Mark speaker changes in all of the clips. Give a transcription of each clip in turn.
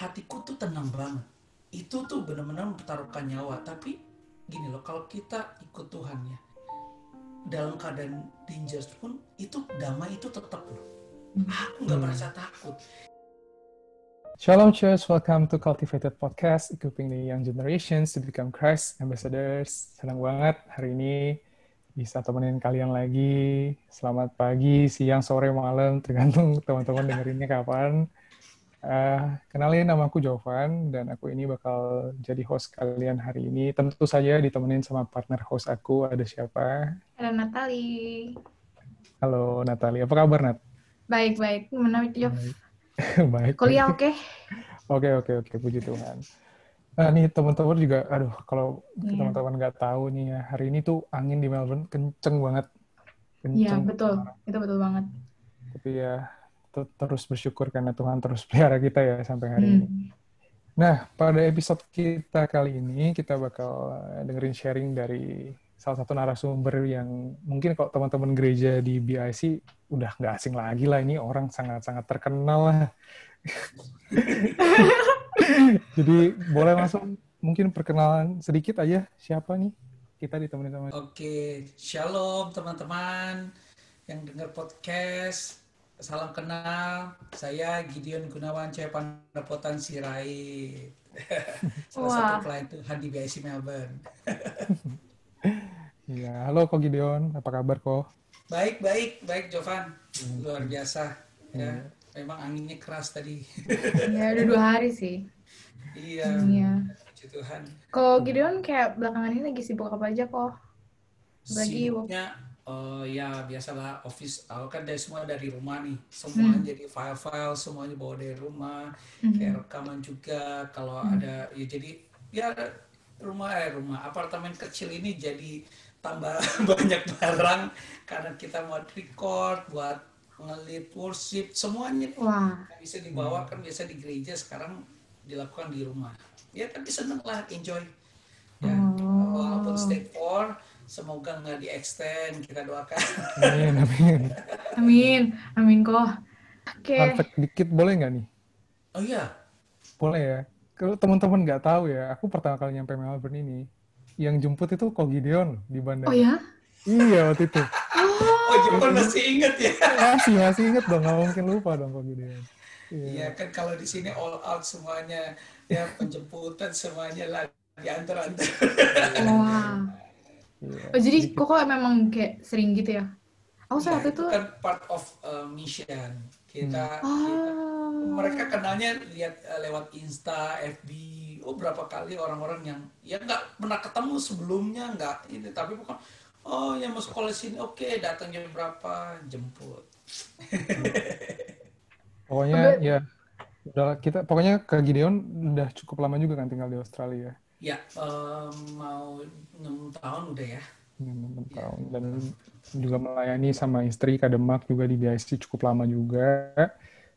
Speaker 1: hatiku tuh tenang banget. Itu tuh benar-benar mempertaruhkan nyawa. Tapi gini loh, kalau kita ikut Tuhan ya, dalam keadaan danger pun itu damai itu tetap loh. Aku nggak
Speaker 2: Hmm.
Speaker 1: merasa takut.
Speaker 2: Shalom Church, welcome to Cultivated Podcast, equipping the young generations to become Christ ambassadors. Senang banget hari ini bisa temenin kalian lagi. Selamat pagi, siang, sore, malam, tergantung teman-teman dengerinnya kapan. Eh, kenalin nama aku Jovan, dan aku ini bakal jadi host kalian hari ini. Tentu saja ditemenin sama partner host aku, ada siapa?
Speaker 3: Ada Natali.
Speaker 2: Halo Natali, apa kabar Nat?
Speaker 3: Baik, baik. Gimana, Jov?
Speaker 2: Baik.
Speaker 3: Kuliah oke?
Speaker 2: Oke, oke, oke. Puji Tuhan. Nah, nih teman-teman juga, aduh, kalau
Speaker 3: Iya.
Speaker 2: teman-teman nggak tahu nih ya, hari ini tuh angin di Melbourne kenceng banget.
Speaker 3: Iya, betul. Itu betul banget.
Speaker 2: Tapi ya, terus bersyukur karena Tuhan terus pelihara kita ya sampai hari ini.
Speaker 3: Hmm.
Speaker 2: Nah, pada episode kita kali ini, kita bakal eh, dengerin sharing dari salah satu narasumber yang mungkin kalau teman-teman gereja di BIC udah nggak asing lagi lah, ini orang sangat-sangat terkenal lah. Jadi boleh langsung mungkin perkenalan sedikit aja siapa nih kita ditemenin sama
Speaker 1: Oke, shalom teman-teman yang dengar podcast. Salam kenal, saya Gideon Gunawan Cahaya Pandapotan Sirait. Salah
Speaker 3: Wah.
Speaker 1: satu klien Tuhan di BIC Melbourne.
Speaker 2: ya halo Ko Gideon apa kabar Ko
Speaker 1: Baik, baik, baik Jovan. Luar biasa. Ya, memang anginnya keras tadi.
Speaker 3: Ya, udah dua hari sih.
Speaker 1: iya,
Speaker 3: Iya.
Speaker 1: puji Tuhan.
Speaker 3: Kok Gideon kayak belakangan ini lagi sibuk apa aja kok? Bagi
Speaker 1: Sibuknya, eh, ya biasalah office, aku kan dari semua dari rumah nih. Semua
Speaker 3: Hmm.
Speaker 1: jadi file-file, semuanya bawa dari rumah.
Speaker 3: Mhm.
Speaker 1: kayak rekaman juga kalau ada ya jadi ya rumah eh rumah apartemen kecil ini jadi tambah banyak barang karena kita mau record buat ngelit worship semuanya
Speaker 3: Wah,
Speaker 1: bisa dibawa kan biasa di gereja sekarang dilakukan di rumah ya tapi seneng lah enjoy ya
Speaker 3: Oh.
Speaker 1: walaupun state 4 semoga nggak di extend kita doakan
Speaker 2: amin amin
Speaker 3: amin. Amin kok. Oke.
Speaker 2: fact dikit boleh nggak nih
Speaker 1: oh iya
Speaker 2: boleh ya kalau teman-teman nggak tahu ya aku pertama kali nyampe Melbourne ini yang jemput itu Ko Gideon di bandara
Speaker 3: Oh ya?
Speaker 2: iya waktu itu
Speaker 1: oh Jepang masih inget ya
Speaker 2: masih masih inget dong nggak mungkin lupa dong Ko Gideon iya
Speaker 1: Iya kan kalau di sini all out semuanya ya penjemputan semuanya lah diantar-antar.
Speaker 3: Wah.
Speaker 2: Iya.
Speaker 3: Oh, jadi kok memang kayak sering gitu ya? Aku saat
Speaker 1: itu
Speaker 3: itu,
Speaker 1: kan part of uh, mission kita, kita-
Speaker 3: oh,
Speaker 1: mereka kenalnya lihat uh, lewat Insta, FB. Oh berapa kali orang-orang yang ya nggak pernah ketemu sebelumnya nggak ini tapi bukan oh yang mau sekolah sini oke datang jam berapa jemput.
Speaker 2: pokoknya ya udah kita pokoknya ke Gideon udah cukup lama juga kan tinggal di Australia
Speaker 1: Ya um, mau enam tahun udah ya.
Speaker 2: enam tahun dan juga melayani sama istri Kademak juga di BIC cukup lama juga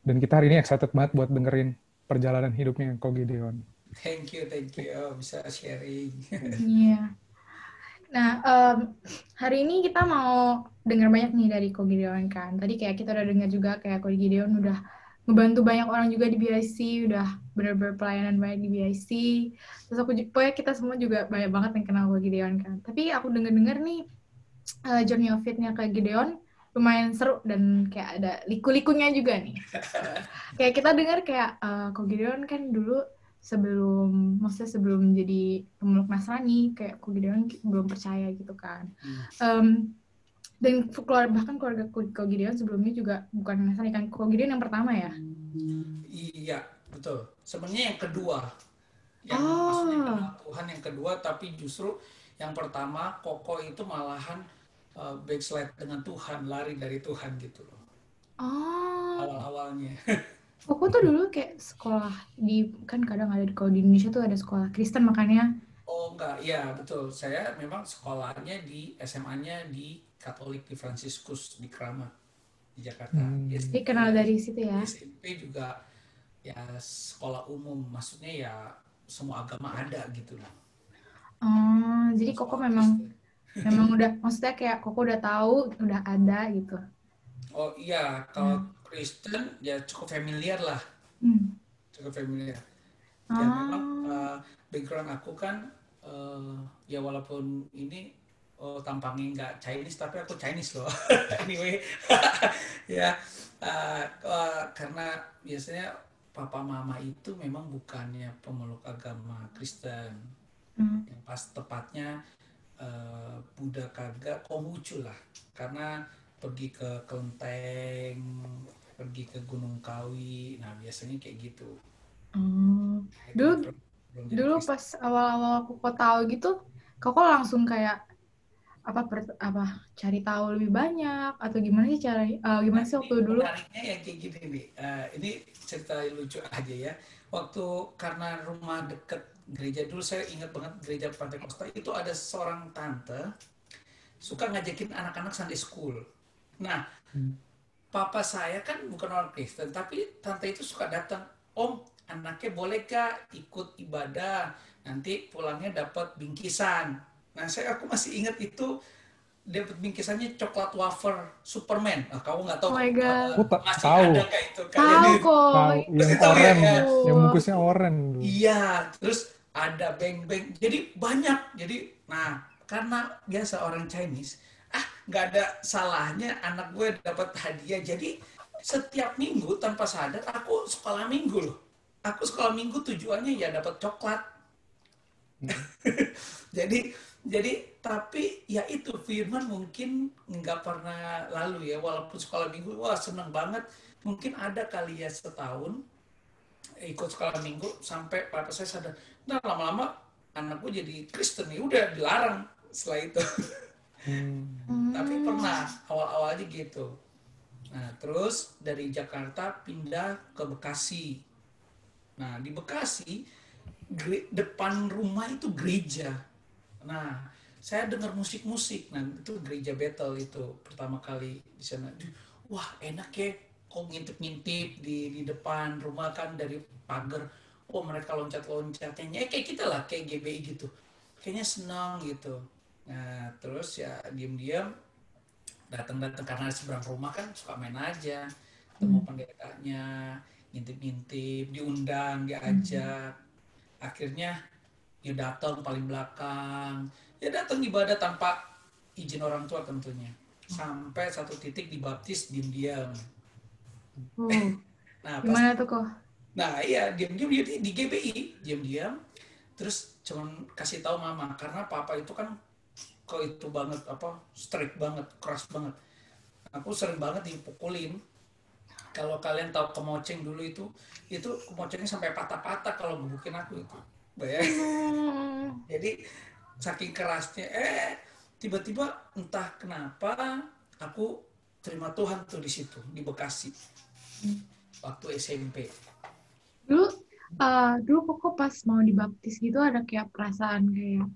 Speaker 2: dan kita hari ini excited banget buat dengerin perjalanan hidupnya Ko Gideon
Speaker 1: Thank you, thank you Oh, bisa sharing.
Speaker 3: Iya. Nah, em, hari ini kita mau dengar banyak nih dari Ko Gideon kan. Tadi kayak kita udah dengar juga kayak Ko Gideon udah ngebantu banyak orang juga di BIC, udah bener-bener pelayanan banyak di BIC. Terus aku pokoknya kita semua juga banyak banget yang kenal Ko Gideon kan. Tapi aku denger-dengar nih eh, Journey of Faith-nya Ko Gideon lumayan seru dan kayak ada liku-likunya juga nih. kayak kita dengar kayak eh, Ko Gideon kan dulu sebelum maksudnya sebelum jadi pemeluk Nasrani kayak Ko Gideon belum percaya gitu kan Em, dan keluar bahkan keluarga Ko Gideon sebelumnya juga bukan Nasrani kan Ko Gideon yang pertama ya
Speaker 1: Iya, betul. Sebenarnya yang kedua. Yang
Speaker 3: Oh.
Speaker 1: maksudnya Tuhan yang kedua, tapi justru yang pertama Koko itu malahan uh, backslide dengan Tuhan, lari dari Tuhan gitu loh.
Speaker 3: oh
Speaker 1: Awal-awalnya.
Speaker 3: Koko tuh dulu kayak sekolah di kan kadang ada di kalau di Indonesia tuh ada sekolah Kristen makanya
Speaker 1: Oh enggak, iya betul. Saya memang sekolahnya di SMA-nya di Katolik di Fransiskus di Kramat di Jakarta.
Speaker 2: Hmm.
Speaker 3: jadi kenal dari situ ya
Speaker 1: SMP juga ya sekolah umum, maksudnya ya semua agama ada gitu loh.
Speaker 3: oh jadi Koko memang
Speaker 1: Kristen.
Speaker 3: memang udah maksudnya kayak Koko udah tahu udah ada gitu
Speaker 1: Oh iya, kalau Kristen ya cukup familiar lah,
Speaker 3: hmm.
Speaker 1: cukup familiar. Ya memang uh, background aku kan uh, ya walaupun ini oh, tampangnya nggak Chinese tapi aku Chinese loh. anyway ya uh, uh, karena biasanya papa mama itu memang bukannya pemeluk agama Kristen.
Speaker 3: Hmm.
Speaker 1: Yang pas tepatnya uh, Buddha kagak Konghucu lah karena pergi ke Kelenteng, pergi ke Gunung Kawi. Nah, biasanya kayak gitu.
Speaker 3: Hmm.
Speaker 1: Itu
Speaker 3: Dulu
Speaker 1: jadi
Speaker 3: dulu pas awal-awal aku kok tahu gitu, kok langsung kayak apa per- apa cari tahu lebih banyak atau gimana sih cara eh, gimana sih
Speaker 1: Nah,
Speaker 3: waktu
Speaker 1: ini
Speaker 3: dulu?
Speaker 1: menariknya yang kayak gini nih. Eh, ini cerita lucu aja ya. Waktu karena rumah deket gereja dulu saya ingat banget gereja Pantai Kosta itu ada seorang tante suka ngajakin anak-anak Sunday school. Nah,
Speaker 2: Hmm.
Speaker 1: papa saya kan bukan orang Kristen, tapi tante itu suka datang. Om, anaknya boleh gak ikut ibadah? Nanti pulangnya dapat bingkisan. Nah, saya aku masih ingat itu dapat bingkisannya coklat wafer Superman. Nah, kamu nggak tahu
Speaker 3: Oh my God.
Speaker 2: Tak
Speaker 1: masih
Speaker 2: tahu.
Speaker 1: ada kayak itu
Speaker 3: Tahu
Speaker 1: kayaknya.
Speaker 3: kok.
Speaker 2: Tahu yang
Speaker 1: Tahu ya,
Speaker 2: oren,
Speaker 1: ya.
Speaker 2: yang bungkusnya oren dulu.
Speaker 1: Iya, terus ada beng-beng. Jadi banyak. Jadi, nah karena biasa orang Chinese, ah nggak ada salahnya anak gue dapat hadiah. Jadi setiap minggu tanpa sadar aku sekolah minggu loh. Aku sekolah minggu tujuannya ya dapat coklat. jadi jadi tapi ya itu Firman mungkin nggak pernah lalu ya walaupun sekolah minggu wah seneng banget. Mungkin ada kali ya setahun ikut sekolah minggu sampai papa saya sadar nah lama-lama anakku jadi Kristen. Nih udah dilarang setelah itu.
Speaker 2: Hmm.
Speaker 1: tapi pernah awal-awalnya gitu. Nah terus dari Jakarta pindah ke Bekasi. Nah di Bekasi depan rumah itu gereja nah saya dengar musik-musik. Nah itu gereja Bethel itu pertama kali di sana. Wah enak ya kok ngintip-ngintip di di depan rumah kan dari pagar. Oh mereka loncat-loncatnya ya kayak kita lah kayak GBI gitu. Kayaknya senang gitu. Nah terus ya diam-diam datang-datang. Karena seberang rumah kan suka main aja ketemu pendetanya ngintip-ngintip diundang diajak. Akhirnya ya datang paling belakang. Ya datang ibadah tanpa izin orang tua tentunya. Sampai satu titik dibaptis diam-diam.
Speaker 3: Oh,
Speaker 1: nah pas
Speaker 3: gimana tuh kok?
Speaker 1: Nah iya diam-diam dia di, di GBI diam-diam. Terus cuman kasih tahu mama karena papa itu kan kok itu banget apa strict banget keras banget. Aku sering banget dipukulin. Kalau kalian tahu kemoceng dulu itu itu kemocengnya sampai patah-patah kalau gebukin aku itu bayangin
Speaker 3: Hmm.
Speaker 1: jadi saking kerasnya eh tiba-tiba entah kenapa aku terima Tuhan tuh di situ di Bekasi waktu SMP
Speaker 3: Dulu eh, dulu kok pas mau dibaptis gitu ada kayak perasaan kayak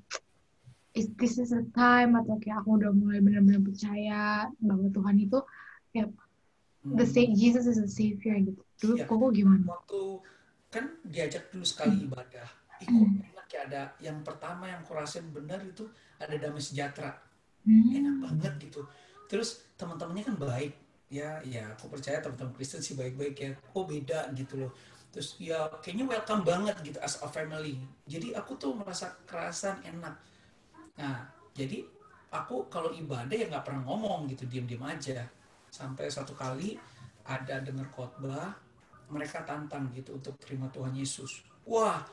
Speaker 3: is this is the time atau kayak aku udah mulai benar-benar percaya bahwa Tuhan itu kayak the
Speaker 1: Hmm.
Speaker 3: sa- Jesus is the savior gitu. Dulu
Speaker 1: Ya.
Speaker 3: kok gimana?
Speaker 1: waktu kan diajak dulu sekali ibadah Ih, kok
Speaker 3: Hmm.
Speaker 1: enak ya ada yang pertama yang kurasain benar itu ada damai sejahtera.
Speaker 3: Hmm.
Speaker 1: enak banget gitu. Terus teman-temannya kan baik. Ya ya aku percaya teman-teman Kristen sih baik-baik ya. Oh beda gitu loh. Terus ya kayaknya welcome banget gitu as a family. Jadi aku tuh merasa kerasan enak. Nah jadi aku kalau ibadah ya nggak pernah ngomong gitu diam-diam aja. Sampai satu kali ada dengar khotbah mereka tantang gitu untuk terima Tuhan Yesus. Wah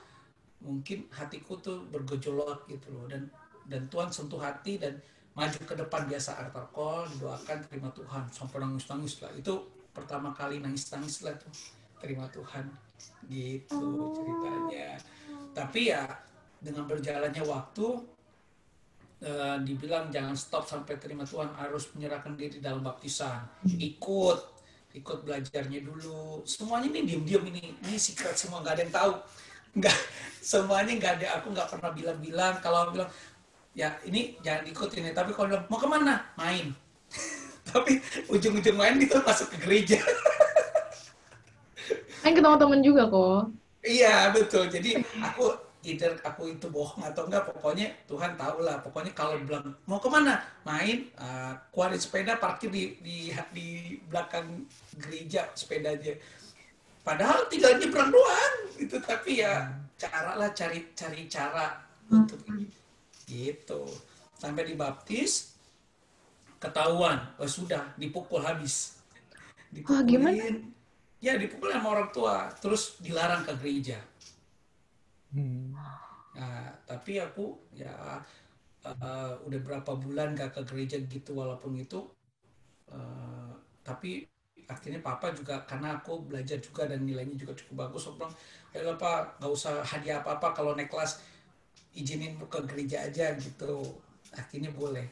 Speaker 1: mungkin hatiku tuh bergejolak gitu loh. Dan dan Tuhan sentuh hati dan maju ke depan biasa altar call didoakan terima Tuhan. Sampai nangis nangis lah. Itu pertama kali nangis nangis lah tuh. Terima Tuhan. Gitu ceritanya. Tapi ya dengan berjalannya waktu eh, dibilang jangan stop sampai terima Tuhan. Harus menyerahkan diri dalam baptisan. Ikut. Ikut belajarnya dulu. Semuanya ini diam-diam ini. Ini secret semua. Nggak ada yang tahu nggak semuanya nggak ada. Aku nggak pernah bilang-bilang. Kalau bilang ya ini jangan ikutin ya. Tapi kalau bilang mau ke mana? Main. Tapi ujung-ujung main itu masuk ke gereja.
Speaker 3: Kan ketemu temen juga kok.
Speaker 1: iya betul. Jadi aku either aku itu bohong atau enggak pokoknya Tuhan tahu lah. Pokoknya kalau bilang mau ke mana? Main uh, keluarin sepeda parkir di di di belakang gereja sepedanya padahal tinggal nyebrang doang itu tapi ya cara lah cari cari cara untuk ini gitu. Sampai dibaptis ketahuan oh sudah dipukul habis.
Speaker 3: Wah, gimana?
Speaker 1: dipukulin. Ya dipukul sama orang tua terus dilarang ke gereja.
Speaker 2: Hmm.
Speaker 1: Nah, tapi aku ya eh, udah berapa bulan gak ke gereja gitu walaupun itu eh, tapi akhirnya papa juga karena aku belajar juga dan nilainya juga cukup bagus aku bilang ayo pak nggak usah hadiah apa apa kalau naik kelas izinin ke gereja aja gitu. Akhirnya boleh.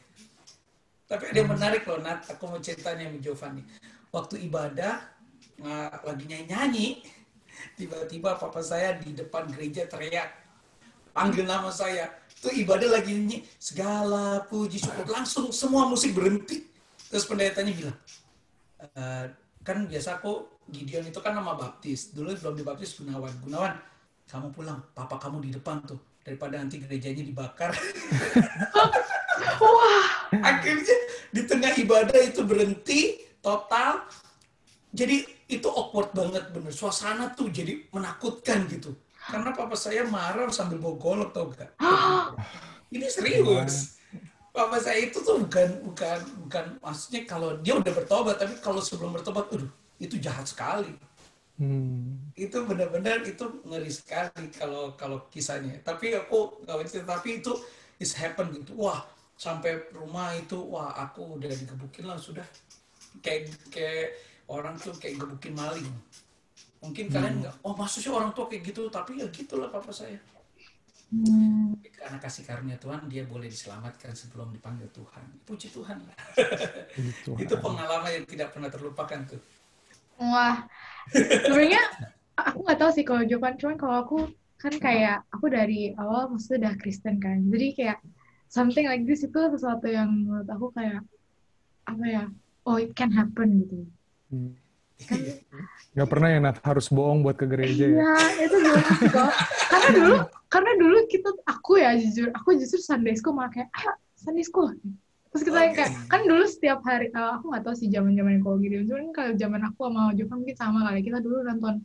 Speaker 1: Tapi ada yang menarik loh Nat aku mau ceritanya sama Giovanni. Waktu ibadah nah, lagi nyanyi nyanyi tiba-tiba papa saya di depan gereja teriak panggil nama saya. Itu ibadah lagi nyanyi segala puji syukur. Langsung semua musik berhenti. Terus pendetanya bilang "Eh, kan biasa aku Gideon itu kan nama baptis. Dulu belum dibaptis Gunawan. Gunawan kamu pulang. Papa kamu di depan tuh daripada nanti gerejanya dibakar.
Speaker 3: Wah,
Speaker 1: akhirnya di tengah ibadah itu berhenti total. Jadi itu awkward banget bener. Suasana tuh jadi menakutkan gitu. Karena papa saya marah sambil bawa golok tau gak? Ini serius papa saya itu tuh bukan bukan bukan maksudnya kalau dia udah bertobat tapi kalau sebelum bertobat aduh itu jahat sekali.
Speaker 2: Hmm.
Speaker 1: itu benar-benar itu ngeri sekali kalau kalau kisahnya. Tapi aku nggak tapi itu is happen gitu. Wah sampai rumah itu wah aku udah digebukin lah sudah. Kayak kayak orang tuh kayak gebukin maling. Mungkin kalian nggak oh maksudnya orang tua kayak gitu tapi ya gitulah papa saya
Speaker 3: Hmm.
Speaker 1: Karena kasih karunia Tuhan dia boleh diselamatkan sebelum dipanggil Tuhan puji Tuhan lah
Speaker 2: Gitu.
Speaker 1: itu pengalaman yang tidak pernah terlupakan tuh
Speaker 3: Wah, sebenarnya aku nggak tahu sih kalau Jovan, cuman kalau aku kan kayak aku dari awal maksudnya udah Kristen kan, jadi kayak something like this itu sesuatu yang menurut aku kayak apa ya, oh it can happen gitu.
Speaker 2: Hmm. Nggak pernah ya Nat harus bohong buat ke gereja ya.
Speaker 3: Iya, itu kok? Karena dulu, karena dulu kita, aku ya jujur, aku justru Sunday school malah kayak, ah, Sunday school. Terus kita yang kayak, kan dulu setiap hari, eh, aku nggak tahu sih zaman zaman kalau gitu, cuman kalau zaman aku sama Jovan mungkin sama kali, kita dulu nonton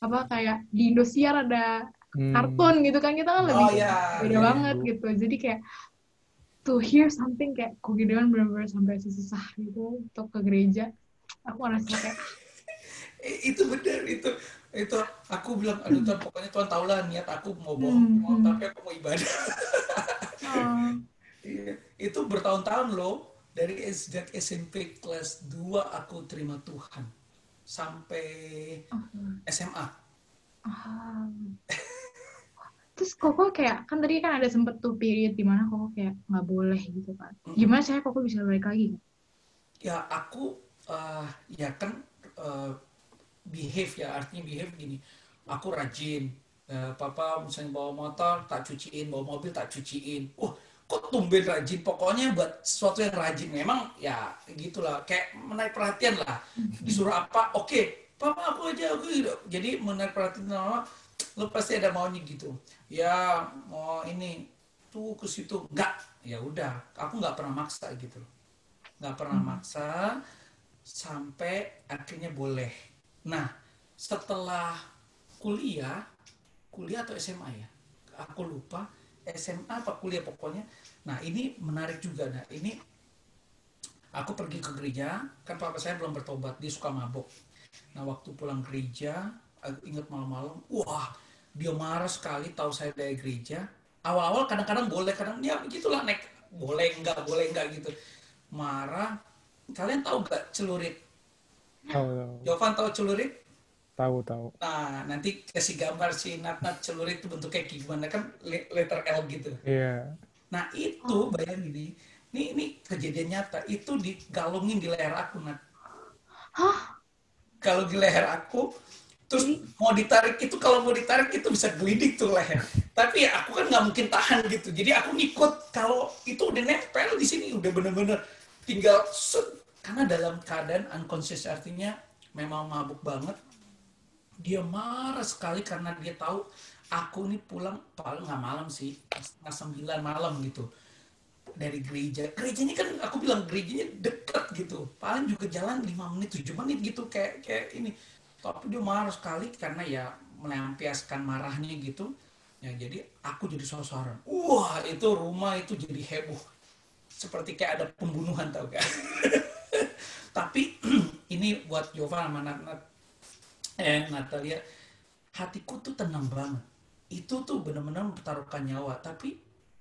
Speaker 3: apa kayak di Indosiar ada
Speaker 2: Hmm.
Speaker 3: kartun gitu kan, kita kan lebih
Speaker 1: Oh, iya,
Speaker 3: beda
Speaker 1: iya,
Speaker 3: banget gitu. Jadi kayak to hear something kayak kok Gideon bener-bener sampai susah gitu untuk ke gereja. Aku ngerasa kayak,
Speaker 1: itu benar itu itu aku bilang aduh Tuhan pokoknya Tuhan tahu lah niat aku mau
Speaker 3: Hmm,
Speaker 1: bohong mau
Speaker 3: hmm.
Speaker 1: tapi aku mau ibadah
Speaker 3: oh,
Speaker 1: Iya. itu bertahun-tahun loh dari sejak SMP kelas 2 aku terima Tuhan sampai
Speaker 3: oh,
Speaker 1: SMA
Speaker 3: Ah. Terus Koko kayak kan tadi kan ada sempet tuh period di mana Koko kayak nggak boleh gitu kan. Gimana saya Koko bisa balik lagi?
Speaker 1: ya aku eh, ya kan eh, behave ya artinya behave gini. Aku rajin Eh, papa misalnya bawa motor tak cuciin bawa mobil tak cuciin. Wah kok tumben rajin? Pokoknya buat sesuatu yang rajin. Memang ya gitulah. Kayak menarik perhatian lah. Disuruh apa? Oke papa aku aja aku gitu. jadi menarik perhatian lama lu pasti ada maunya gitu. Ya mau ini tuh ke situ. Enggak. Ya udah aku nggak pernah maksa gitu. Loh nggak pernah maksa sampai akhirnya boleh. Nah, setelah kuliah, kuliah atau SMA ya, aku lupa SMA apa kuliah pokoknya. Nah ini menarik juga. Nah ini aku pergi ke gereja, kan papa saya belum bertobat, dia suka mabok. Nah waktu pulang gereja, aku ingat malam-malam, wah dia marah sekali tahu saya dari gereja. Awal-awal kadang-kadang boleh, kadang ya begitulah naik boleh enggak, boleh enggak gitu. Marah. Kalian tahu gak celurit?
Speaker 2: Tahu, tahu.
Speaker 1: Jovan tahu celurit?
Speaker 2: Tahu, tahu.
Speaker 1: Nah, nanti kasih gambar si Nat-Nat celurit itu bentuknya kayak gimana kan le- letter L gitu.
Speaker 2: Iya.
Speaker 1: Nah, itu bayangin nih. Ini ini kejadian nyata. Itu digalungin di leher aku, Nat.
Speaker 3: Hah?
Speaker 1: Kalau di leher aku terus mau ditarik itu kalau mau ditarik itu bisa gelidik tuh leher. Tapi ya aku kan nggak mungkin tahan gitu. Jadi aku ngikut kalau itu udah nempel di sini udah bener-bener tinggal set. Karena dalam keadaan unconscious artinya memang mabuk banget. Dia marah sekali karena dia tahu aku ini pulang paling nggak malam sih setengah sembilan malam gitu dari gereja. Gerejanya kan aku bilang gerejanya dekat gitu. Paling juga jalan 5 menit, 7 menit gitu kayak kayak ini. Tapi dia marah sekali karena ya melampiaskan marahnya gitu ya jadi aku jadi sosoran wah itu rumah itu jadi heboh seperti kayak ada pembunuhan tau gak tapi ini buat Jovan sama Nat, Nat eh Natalia. Hatiku tuh tenang banget. Itu tuh benar-benar mempertaruhkan nyawa. Tapi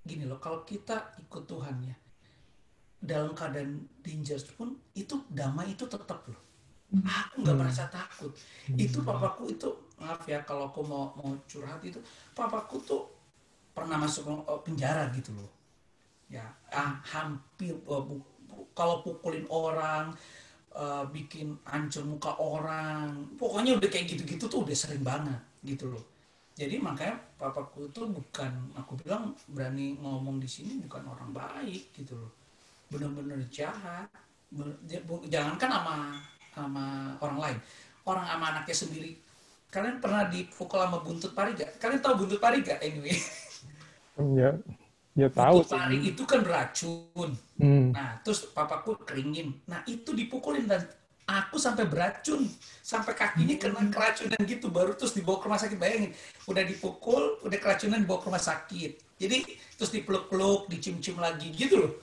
Speaker 1: gini loh kalau kita ikut Tuhan ya dalam keadaan dangerous pun itu damai itu tetap loh. Aku nggak
Speaker 2: Hmm.
Speaker 1: merasa takut. Itu papaku itu maaf ya kalau aku mau mau curhat itu papaku tuh pernah masuk eh, penjara gitu loh. Ya ah, hampir bu- kalau pukulin orang eh, bikin hancur muka orang pokoknya udah kayak gitu-gitu tuh udah sering banget gitu loh. Jadi makanya papaku tuh bukan aku bilang berani ngomong di sini bukan orang baik gitu loh. Bener-bener jahat. Bener- j- bu- jangankan sama sama orang lain. Orang sama anaknya sendiri. Kalian pernah dipukul sama buntut pari gak? kalian tahu buntut pari gak anyway?
Speaker 2: Ya, ya tahu
Speaker 1: pari
Speaker 2: sih.
Speaker 1: itu kan beracun
Speaker 2: Hmm.
Speaker 1: Nah, terus papaku keringin. Nah, itu dipukulin dan aku sampai beracun. Sampai kakinya kena keracunan gitu. Baru terus dibawa ke rumah sakit. Bayangin, udah dipukul, udah keracunan dibawa ke rumah sakit. Jadi, terus dipeluk-peluk, dicium-cium lagi gitu loh.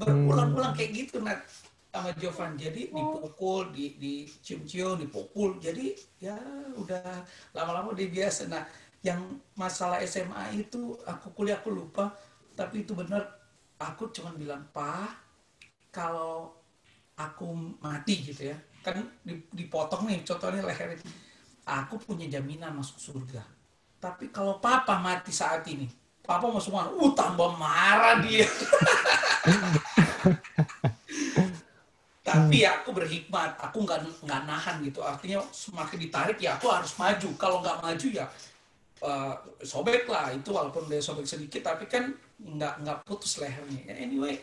Speaker 1: Berulang-ulang kayak gitu, Nat. Sama Jovan. Jadi, dipukul, di, dicium-cium, dipukul. Jadi, ya udah lama-lama dia biasa. Nah, yang masalah SMA itu, aku kuliah, aku lupa. Tapi itu benar aku cuma bilang pak kalau aku mati gitu ya. Kan di- dipotong nih contohnya leher itu. Aku punya jaminan masuk surga. Tapi kalau papa mati saat ini papa mau semua uh tambah marah dia. Tapi ya aku berhikmat. Aku nggak nggak nahan gitu. Artinya semakin ditarik ya aku harus maju. Kalau nggak maju ya eh, sobek lah itu walaupun dia sobek sedikit tapi kan nggak nggak putus lehernya. Ya, anyway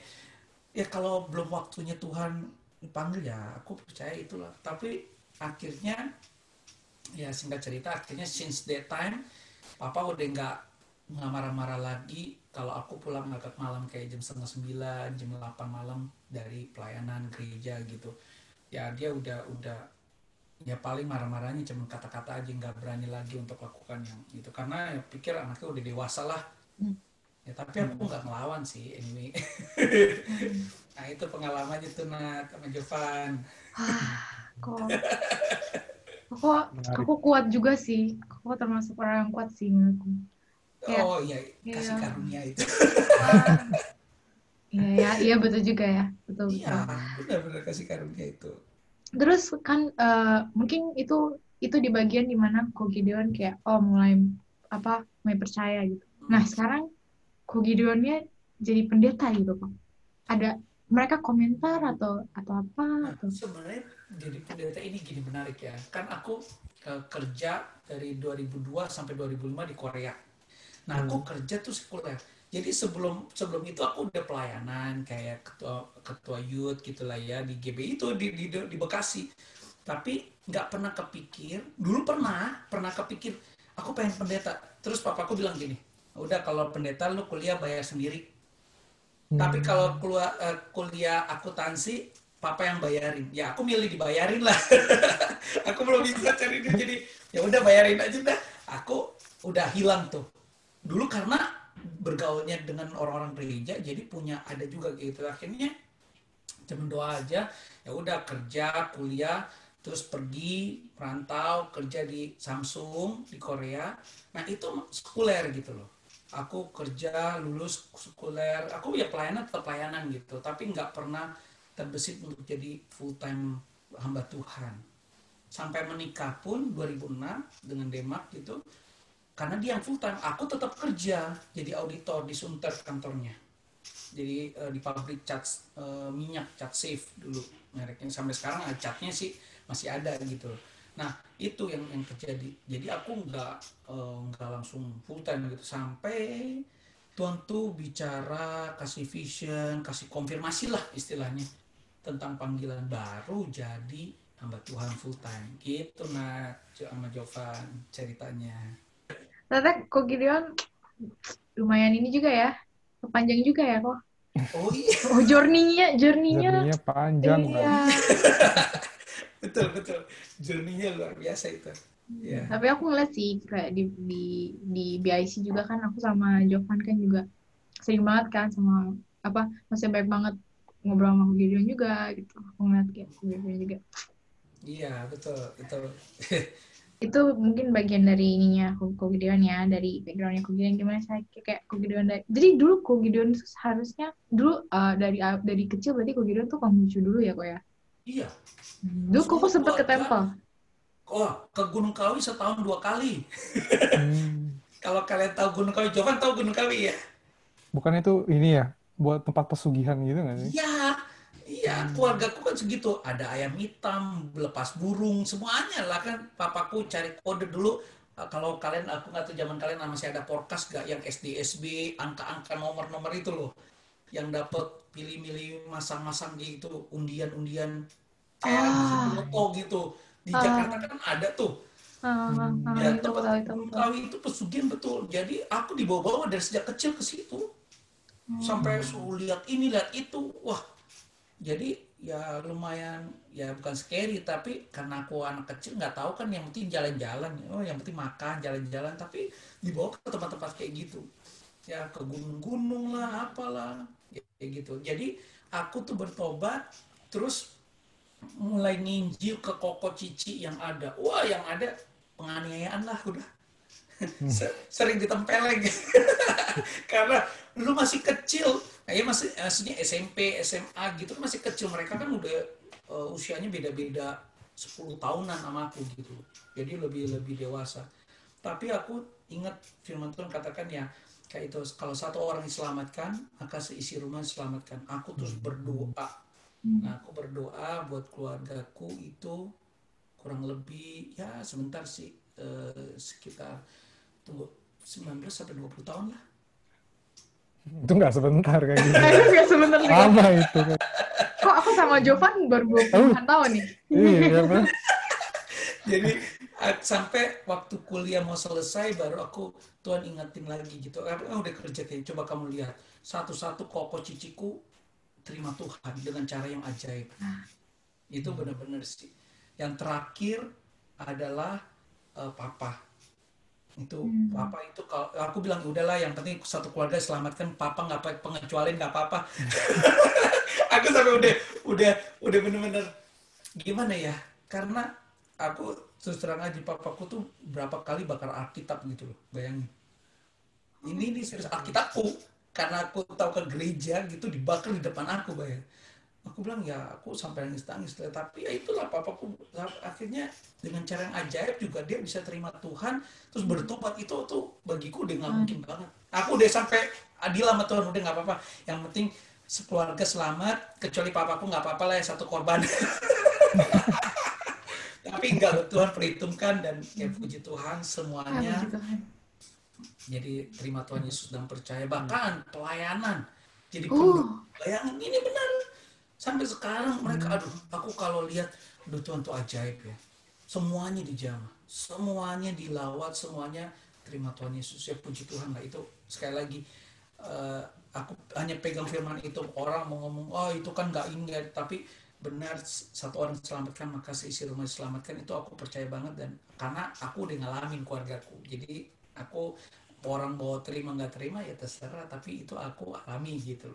Speaker 1: ya kalau belum waktunya Tuhan dipanggil ya aku percaya itulah. Tapi akhirnya ya singkat cerita akhirnya since that time papa udah nggak nggak marah-marah lagi. Kalau aku pulang agak malam kayak jam setengah sembilan jam 8 malam dari pelayanan gereja gitu. Ya dia udah udah ya paling marah-marahnya cuma kata-kata aja nggak berani lagi untuk lakukan yang itu. Karena ya pikir anaknya udah dewasa lah.
Speaker 3: Hmm.
Speaker 1: ya tapi aku nggak ngelawan sih anyway. Nah itu pengalamannya tuh Nat sama Jovan.
Speaker 3: Kok kok.
Speaker 2: Menarik.
Speaker 3: aku kuat juga sih. Aku termasuk orang yang kuat sih menurutku Kayak-
Speaker 1: oh iya kasih
Speaker 3: Iya.
Speaker 1: karunia itu.
Speaker 3: Ah. iya ya iya betul juga ya. Betul
Speaker 1: iya
Speaker 3: betul.
Speaker 1: benar-benar kasih karunia itu
Speaker 3: terus kan eh, mungkin itu itu di bagian di mana Ko Gideon kayak oh mulai apa mulai percaya gitu nah sekarang Ko Gideonnya jadi pendeta gitu kok ada mereka komentar atau atau apa
Speaker 1: Nah,
Speaker 3: atau
Speaker 1: sebenarnya jadi pendeta ini gini menarik ya. Kan aku eh, kerja dari 2002 sampai 2005 di Korea. Nah, aku kerja tuh sekuler. Jadi sebelum sebelum itu aku udah pelayanan kayak ketua ketua youth gitulah ya di GB itu di di, di Bekasi. Tapi nggak pernah kepikir. Dulu pernah, pernah kepikir aku pengen pendeta. Terus papaku bilang gini, udah kalau pendeta lu kuliah bayar sendiri. Tapi kalau kuliah, eh, kuliah akuntansi, papa yang bayarin. Ya aku milih dibayarin lah. aku belum bisa cari duit jadi ya udah bayarin aja dah. Aku udah hilang tuh. Dulu karena bergaulnya dengan orang-orang gereja, jadi punya ada juga gitu. Akhirnya cuma doa aja. Ya udah kerja, kuliah, terus pergi merantau kerja di Samsung di Korea. Nah itu sekuler gitu loh aku kerja lulus sekuler aku ya pelayanan tetap pelayanan gitu tapi nggak pernah terbesit untuk jadi full time hamba Tuhan sampai menikah pun 2006 dengan Demak gitu karena dia yang full time aku tetap kerja. Jadi auditor di Sunter kantornya. Jadi eh, di pabrik cat eh, minyak cat safe dulu. Mereknya sampai sekarang catnya sih masih ada gitu. Nah itu yang yang terjadi. Jadi aku nggak nggak langsung full time gitu. Sampai Tuhan tuh bicara kasih vision kasih konfirmasi lah istilahnya tentang panggilan baru jadi hamba Tuhan full time gitu nah sama Jovan ceritanya
Speaker 3: ternyata Gideon lumayan ini juga ya panjang juga ya kok
Speaker 1: oh iya
Speaker 3: oh journey-nya journey-nya
Speaker 2: Journey-nya panjang
Speaker 3: iya
Speaker 2: banget.
Speaker 1: betul betul journey-nya luar biasa itu Iya.
Speaker 3: Tapi aku ngeliat sih kayak di di di BIC juga kan aku sama Jovan kan juga sering banget kan sama apa masih baik banget ngobrol sama Gideon juga gitu. Aku ngeliat kayak Gideon juga.
Speaker 1: Iya, betul. Itu
Speaker 3: Itu mungkin bagian dari ininya Ko Ko Gideon ya, dari backgroundnya Ko Gideon gimana saya kayak Ko Gideon dari jadi dulu Ko Gideon tuh seharusnya dulu uh, dari dari kecil berarti Ko Gideon tuh Konghucu dulu ya kok ya.
Speaker 1: iya.
Speaker 3: Dulu Koko
Speaker 1: Semua
Speaker 3: sempet ke temple.
Speaker 1: Oh, ke Gunung Kawi setahun dua kali.
Speaker 2: Hmm.
Speaker 1: Kalau kalian tahu Gunung Kawi, Jovan tahu Gunung Kawi ya?
Speaker 2: Bukan itu ini ya, buat tempat pesugihan gitu nggak sih?
Speaker 1: Iya, iya. Keluargaku kan segitu. Ada ayam hitam, lepas burung, semuanya lah kan. Papaku cari kode dulu. Eh, Kalau kalian, aku nggak tahu zaman kalian masih ada porkas gak yang SD, SB, angka-angka nomor-nomor itu loh. Yang dapat pilih-pilih masang-masang gitu, undian-undian kayak
Speaker 3: Ah.
Speaker 1: loto gitu. Di
Speaker 3: Ah.
Speaker 1: Jakarta kan ada tuh.
Speaker 3: Ah, ah, ah,
Speaker 1: Ya,
Speaker 3: itu aku
Speaker 1: tempat
Speaker 3: itu.
Speaker 1: Kawi itu pesugihan betul. Jadi aku dibawa-bawa dari sejak kecil ke situ. Sampai suruh lihat ini, lihat itu. Wah, jadi ya lumayan, ya bukan scary, tapi karena aku anak kecil nggak tahu kan yang penting jalan-jalan. Oh, yang penting makan, jalan-jalan. Tapi dibawa ke tempat-tempat kayak gitu. Ya ke gunung-gunung lah, apalah. Ya, kayak gitu. Jadi aku tuh bertobat, terus mulai nginjil ke koko cici yang ada. Wah, yang ada penganiayaan lah udah. Se- Sering ditempeleng. Karena lu masih kecil. Kayak masih maksudnya SMP, SMA gitu kan masih kecil. Mereka kan udah eh, usianya beda-beda 10 tahunan sama aku gitu. Jadi lebih lebih dewasa. Tapi aku ingat firman Tuhan katakan ya kayak itu kalau satu orang diselamatkan maka seisi rumah diselamatkan. Aku terus berdoa Nah, aku berdoa buat keluargaku itu kurang lebih ya sebentar sih eh, sekitar tunggu 19 sampai 20 tahun lah.
Speaker 2: Itu nggak sebentar kayak gitu.
Speaker 3: Aku nggak sebenarnya.
Speaker 2: Lama itu.
Speaker 3: Kok aku sama Jovan baru 20 tahun nih?
Speaker 2: Iya, Bang.
Speaker 1: Jadi sampai waktu kuliah mau selesai baru aku Tuhan ingetin lagi gitu. Aku ah, udah kerja kayak coba kamu lihat satu-satu koko ciciku terima Tuhan dengan cara yang ajaib. Itu benar-benar sih. Yang terakhir adalah eh, papa. Itu papa itu kalau aku bilang udahlah yang penting satu keluarga selamatkan papa nggak apa pengecualian nggak apa-apa. aku sampai udah udah udah bener-bener gimana ya? Karena aku terus terang aja papaku tuh berapa kali bakar Alkitab gitu loh, bayangin. Ini ini serius Alkitabku karena aku tahu ke gereja gitu dibakar di depan aku bayang. Aku bilang ya aku sampai nangis nangis tapi ya itulah papaku akhirnya dengan cara yang ajaib juga dia bisa terima Tuhan terus bertobat itu tuh bagiku udah nggak mungkin banget. Aku udah sampai adil sama Tuhan udah nggak apa-apa. Yang penting sekeluarga selamat kecuali papaku nggak apa-apa lah ya satu korban. tapi enggak Tuhan perhitungkan dan ya puji Tuhan semuanya
Speaker 3: Puji Tuhan.
Speaker 1: jadi terima Tuhan Yesus dan percaya bahkan pelayanan jadi
Speaker 3: Uh.
Speaker 1: penduduk bayangin ini benar sampai sekarang mereka aduh aku kalau lihat aduh Tuhan tuh ajaib ya. Semuanya dijamah semuanya dilawat semuanya terima Tuhan Yesus. Ya puji Tuhan lah. Itu sekali lagi eh, aku hanya pegang firman itu orang mau ngomong oh itu kan nggak ini ya." tapi benar satu orang diselamatkan maka seisi rumah diselamatkan. Itu aku percaya banget dan karena aku udah ngalamin keluargaku. Jadi aku orang mau terima nggak terima ya terserah. Tapi itu aku alami gitu.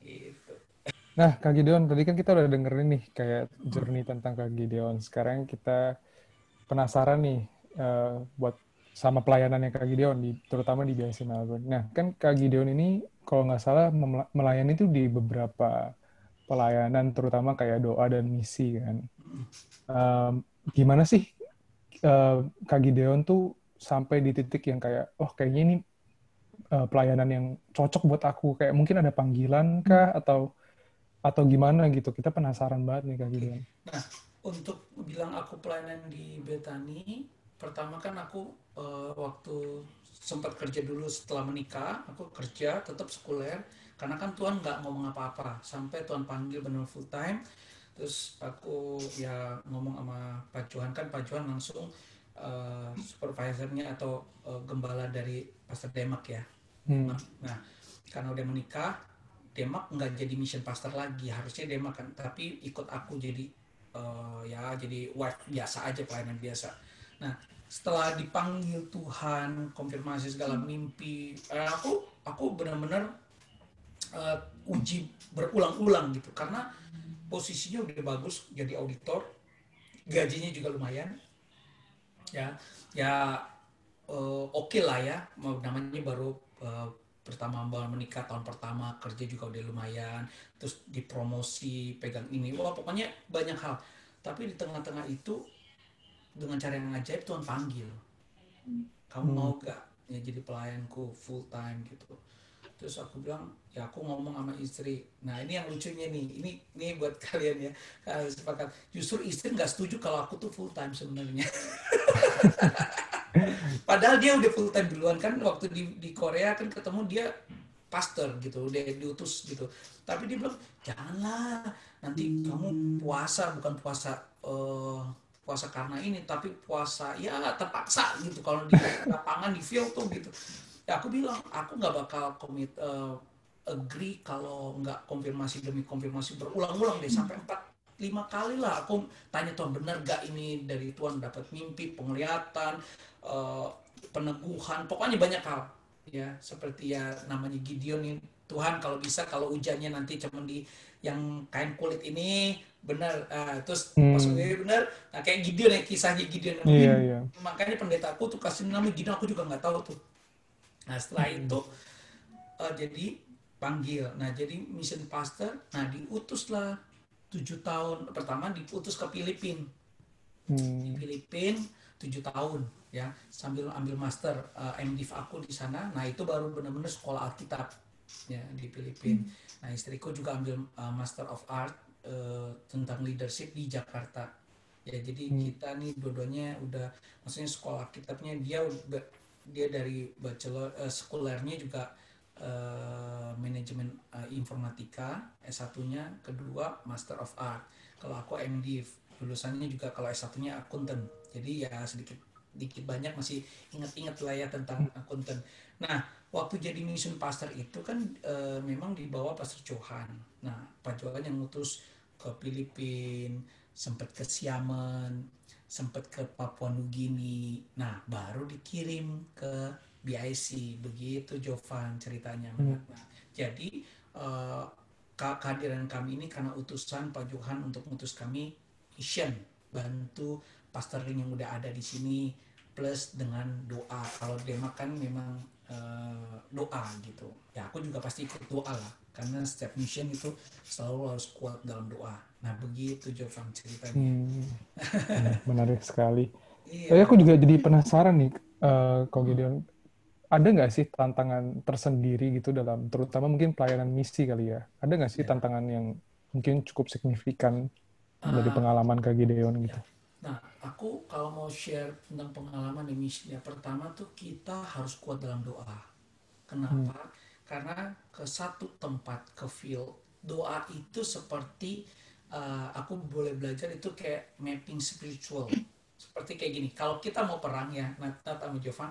Speaker 1: Gitu
Speaker 2: Nah, Kak Gideon, tadi kan kita udah dengerin nih kayak journey tentang Kak Gideon. Sekarang kita penasaran nih eh, buat sama pelayanannya Kak Gideon, di, terutama di BIC Melbourne. Nah, kan Kak Gideon ini kalau nggak salah melayani itu di beberapa pelayanan, terutama kayak doa dan misi kan. Em, gimana sih eh, Kak Gideon tuh sampai di titik yang kayak, oh kayaknya ini eh, pelayanan yang cocok buat aku. Kayak mungkin ada panggilan kah atau atau gimana gitu. Kita penasaran banget nih Kak Gideon.
Speaker 1: Nah, untuk bilang aku pelayanan di Betani, pertama kan aku eh, waktu sempat kerja dulu setelah menikah, aku kerja tetap sekuler, karena kan Tuhan nggak ngomong apa-apa, sampai Tuhan panggil benar full time, terus aku ya ngomong sama Pak Johan kan Pak Johan langsung eh, supervisornya atau eh, gembala dari Pastor Demak ya,
Speaker 2: Hmm.
Speaker 1: Nah, karena udah menikah, Demak nggak jadi mission pastor lagi. Harusnya Demak kan, tapi ikut aku jadi eh, ya jadi wife biasa aja pelayanan biasa. Nah, setelah dipanggil Tuhan konfirmasi segala mimpi eh, aku aku benar-benar uh, uji berulang-ulang gitu karena posisinya udah bagus jadi auditor gajinya juga lumayan ya ya uh, oke okay lah ya namanya baru uh, pertama menikah tahun pertama kerja juga udah lumayan terus dipromosi pegang ini. Wah pokoknya banyak hal. Tapi di tengah-tengah itu dengan cara yang ajaib Tuhan panggil. Kamu hmm. mau gak ya jadi pelayanku full time gitu. Terus aku bilang ya aku ngomong sama istri. Nah ini yang lucunya nih. Ini ini buat kalian ya. Sepakat. Justru istri nggak setuju kalau aku tuh full time sebenarnya Padahal dia udah full time duluan kan waktu di di Korea kan ketemu dia pastor gitu, udah diutus gitu. Tapi dia bilang janganlah nanti kamu puasa bukan puasa uh, puasa karena ini tapi puasa ya terpaksa gitu kalau di lapangan di field tuh gitu. Ya aku bilang aku nggak bakal komit uh, agree kalau nggak konfirmasi demi konfirmasi berulang-ulang deh sampai empat lima kali lah. Aku tanya Tuhan benar gak ini dari Tuhan dapat mimpi penglihatan uh, peneguhan? Pokoknya banyak hal ya. Seperti ya namanya Gideon nih Tuhan kalau bisa kalau hujannya nanti cuma di yang kain kulit ini benar. Uh, terus hmm. pas benar nah kayak Gideon ya kisahnya Gideon.
Speaker 2: Yeah, yeah.
Speaker 1: makanya pendeta aku tuh kasih nama Gideon aku juga nggak tahu tuh. Nah setelah hmm. itu uh, jadi panggil. Nah jadi mission pastor nah diutuslah tujuh tahun pertama diputus ke Filipina hmm. di Filipina tujuh tahun ya sambil ambil master uh, eh, MDiv aku di sana nah itu baru benar-benar sekolah Alkitab ya di Filipina hmm. nah istriku juga ambil uh, Master of Art uh, tentang leadership di Jakarta ya jadi hmm. kita nih dua-duanya udah maksudnya sekolah Alkitabnya dia dia dari bachelor uh, sekulernya juga uh, manajemen uh, informatika S1-nya, kedua Master of Art. Kalau aku MD lulusannya juga kalau S1-nya akuntan. Jadi ya sedikit dikit banyak masih ingat-ingat lah ya tentang akuntan. Nah, waktu jadi mission pastor itu kan uh, memang dibawa Pastor Johan. Nah, Pak Johan yang ngutus ke Filipina, sempat ke Xiamen, sempat ke Papua Nugini. Nah, baru dikirim ke BIC begitu Jovan ceritanya. Hmm. Nah, jadi uh, kehadiran kami ini karena utusan Pak Johan untuk mengutus kami mission bantu pastoring yang udah ada di sini plus dengan doa. Kalau dia makan memang uh, doa gitu. Ya aku juga pasti ikut doa lah karena setiap mission itu selalu harus kuat dalam doa. Nah begitu Jovan ceritanya. Hmm.
Speaker 2: Menarik sekali. Iya. Tapi aku juga jadi penasaran nih, uh, Kok Gideon ada nggak sih tantangan tersendiri gitu dalam terutama mungkin pelayanan misi kali ya ada nggak sih ya. tantangan yang mungkin cukup signifikan uh, dari ah. pengalaman Kak Gideon gitu ya.
Speaker 1: nah aku kalau mau share tentang pengalaman di misi ya pertama tuh kita harus kuat dalam doa kenapa hmm. karena ke satu tempat ke field doa itu seperti uh, aku boleh belajar itu kayak mapping spiritual seperti kayak gini kalau kita mau perang ya Nat sama Jovan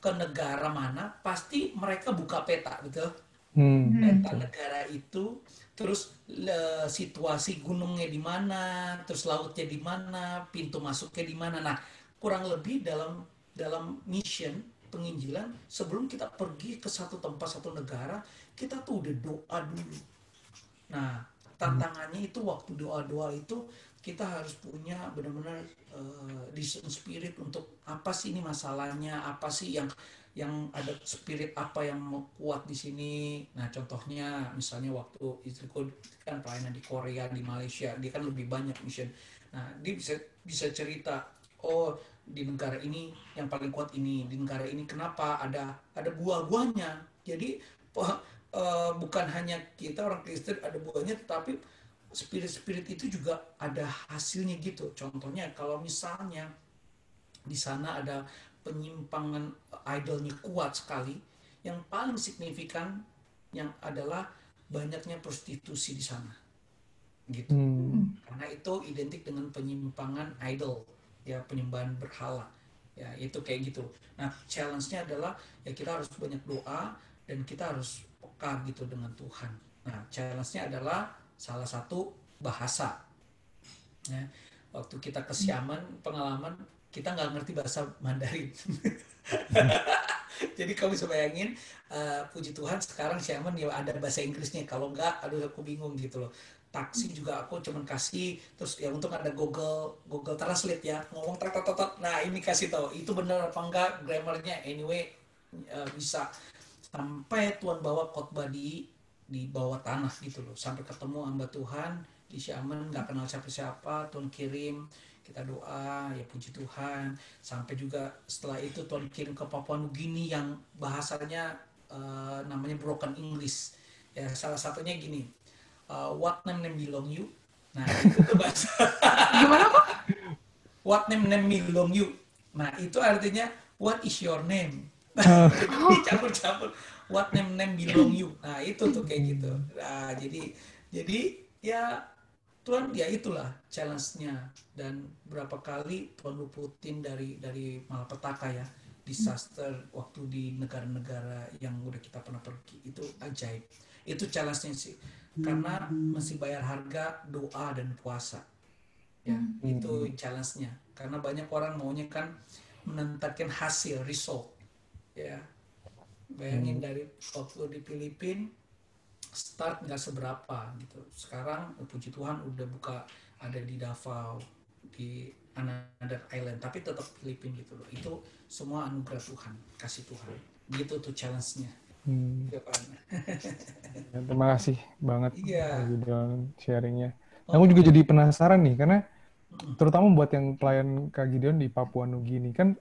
Speaker 1: ke negara mana pasti mereka buka peta betul hmm. peta negara itu terus le, situasi gunungnya di mana terus lautnya di mana pintu masuknya di mana. Nah kurang lebih dalam dalam mission penginjilan sebelum kita pergi ke satu tempat satu negara kita tuh udah doa dulu. Nah tantangannya itu waktu doa-doa itu kita harus punya benar-benar uh, discern spirit untuk apa sih ini masalahnya, apa sih yang yang ada spirit apa yang mau kuat di sini. Nah, contohnya misalnya waktu istriku kan pelayanan di Korea, di Malaysia, dia kan lebih banyak mission. Nah, dia bisa bisa cerita, oh di negara ini yang paling kuat ini, di negara ini kenapa ada ada buah-buahnya. Jadi uh, bukan hanya kita orang Kristen ada buahnya, tapi spirit-spirit itu juga ada hasilnya gitu. Contohnya kalau misalnya di sana ada penyimpangan idolnya kuat sekali, yang paling signifikan yang adalah banyaknya prostitusi di sana. Gitu. Hmm. Karena itu identik dengan penyimpangan idol, ya penyembahan berhala. Ya, itu kayak gitu. Nah, challenge-nya adalah ya kita harus banyak doa dan kita harus peka gitu dengan Tuhan. Nah, challenge-nya adalah salah satu bahasa. Ya, waktu kita ke Siaman, pengalaman kita nggak ngerti bahasa Mandarin. Jadi kamu bisa bayangin, uh, puji Tuhan sekarang Xiamen ya ada bahasa Inggrisnya. Kalau nggak, aduh aku bingung gitu loh. Taksi juga aku cuman kasih, terus ya untuk ada Google Google Translate ya, ngomong tat tat tat. Nah ini kasih tahu, itu benar apa enggak grammarnya. Anyway uh, bisa sampai Tuhan bawa khotbah di di bawah tanah gitu loh, sampai ketemu hamba Tuhan di Xiamen nggak kenal siapa-siapa, Tuhan kirim kita doa ya puji Tuhan. Sampai juga setelah itu Tuhan kirim ke Papua Nugini yang bahasanya uh, namanya broken English. Ya salah satunya gini uh, what name name belong you? Nah itu tuh bahasa
Speaker 3: gimana kok
Speaker 1: what name name belong you? Nah itu artinya what is your name? Campur-campur what name name belong you nah itu tuh kayak gitu. Nah jadi jadi ya Tuhan ya itulah challenge-nya. Dan berapa kali Tuhan luputin dari dari malapetaka ya disaster waktu di negara-negara yang udah kita pernah pergi. Itu ajaib. Itu challenge-nya sih. Karena masih bayar harga doa dan puasa. Ya hmm. itu challenge-nya. Karena banyak orang maunya kan menentukan hasil result. Ya bayangin hmm. dari waktu di Filipina start nggak seberapa gitu. Sekarang puji Tuhan udah buka ada di Davao di another island tapi tetap Filipina gitu loh. Itu semua anugerah Tuhan, kasih Tuhan. Gitu tuh challenge-nya. Hmm.
Speaker 2: ya, terima kasih banget iya. Gideon sharingnya. Oh. Aku juga jadi penasaran nih karena terutama buat yang pelayan Kak Gideon di Papua Nugini kan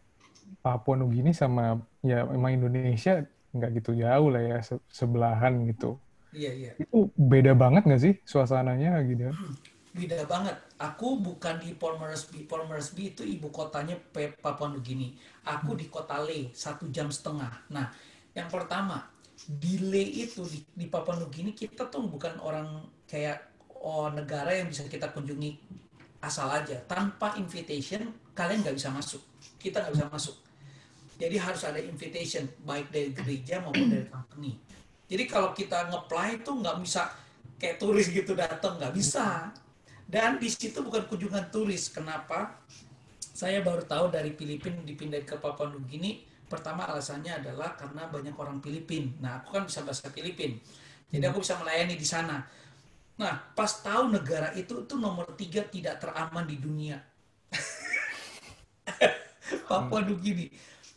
Speaker 2: Papua Nugini sama ya emang Indonesia nggak gitu jauh lah ya sebelahan gitu.
Speaker 1: Iya, iya.
Speaker 2: Itu beda banget nggak sih suasananya gitu?
Speaker 1: Hmm, beda banget. Aku bukan di. Port Moresby itu ibu kotanya Papua Nugini. Aku hmm. di kota Le, satu jam setengah. Nah, yang pertama, di Le itu, di, di Papua Nugini, kita tuh bukan orang kayak oh, negara yang bisa kita kunjungi asal aja. Tanpa invitation, kalian nggak bisa masuk. Kita nggak bisa masuk. Jadi harus ada invitation, baik dari gereja maupun dari company jadi kalau kita ngeplay itu nggak bisa kayak turis gitu datang, nggak bisa. Dan di situ bukan kunjungan turis. Kenapa? Saya baru tahu dari Filipina dipindah ke Papua Nugini. Pertama alasannya adalah karena banyak orang Filipin. Nah, aku kan bisa bahasa Filipin. Jadi aku bisa melayani di sana. Nah, pas tahu negara itu itu nomor tiga tidak teraman di dunia. Papua Nugini.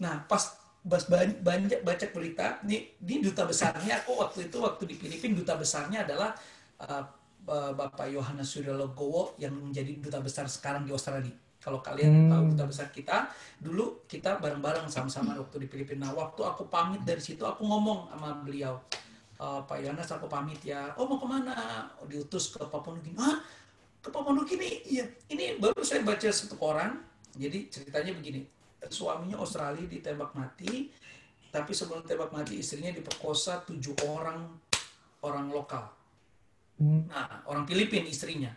Speaker 1: Nah, pas bas banyak baca berita ini di duta besarnya aku waktu itu waktu di Filipina duta besarnya adalah uh, Bapak Yohanes Suryalogowo yang menjadi duta besar sekarang di Australia. Kalau kalian hmm. tahu duta besar kita, dulu kita bareng-bareng sama-sama waktu di Filipina. Nah, waktu aku pamit dari situ, aku ngomong sama beliau, e, Pak Yohanes aku pamit ya. Oh mau ke mana? Oh, diutus ke Papua Nugini. Hah? Ke Papua Nugini? Iya. Ini baru saya baca satu koran. Jadi ceritanya begini suaminya Australia ditembak mati, tapi sebelum tembak mati istrinya diperkosa tujuh orang orang lokal. Hmm. Nah, orang Filipina istrinya.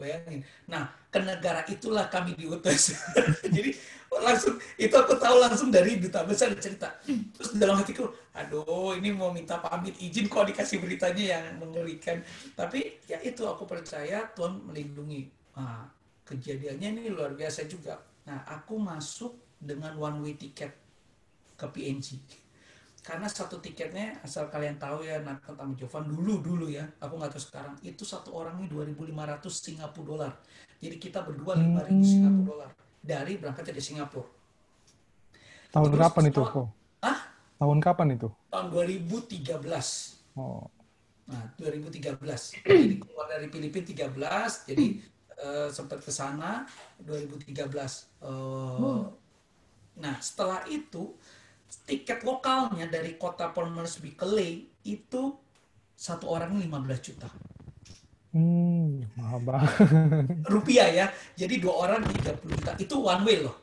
Speaker 1: Bayangin. Nah, ke negara itulah kami diutus. Jadi langsung itu aku tahu langsung dari duta besar cerita. Terus dalam hatiku, aduh ini mau minta pamit izin kok dikasih beritanya yang mengerikan. Tapi ya itu aku percaya Tuhan melindungi. Nah, kejadiannya ini luar biasa juga. Nah, aku masuk dengan one way tiket ke PNG karena satu tiketnya asal kalian tahu ya Nathan sama Jovan dulu dulu ya aku nggak tahu sekarang itu satu orangnya 2.500 Singapura dolar. Jadi kita berdua 5.000 hmm. Singapura dolar. Dari berangkat dari Singapura.
Speaker 2: Tahun Terus, kapan itu kok ah tahun kapan itu?
Speaker 1: Tahun 2013 oh. Nah 2013 jadi keluar dari Filipina 13 jadi uh, sempat ke sana 2013 uh, hmm Nah, setelah itu tiket lokalnya dari kota Moresby ke Ley itu satu orang 15 juta.
Speaker 2: Hmm, mahal banget.
Speaker 1: Rupiah ya. Jadi dua orang 30 juta. Itu one way loh.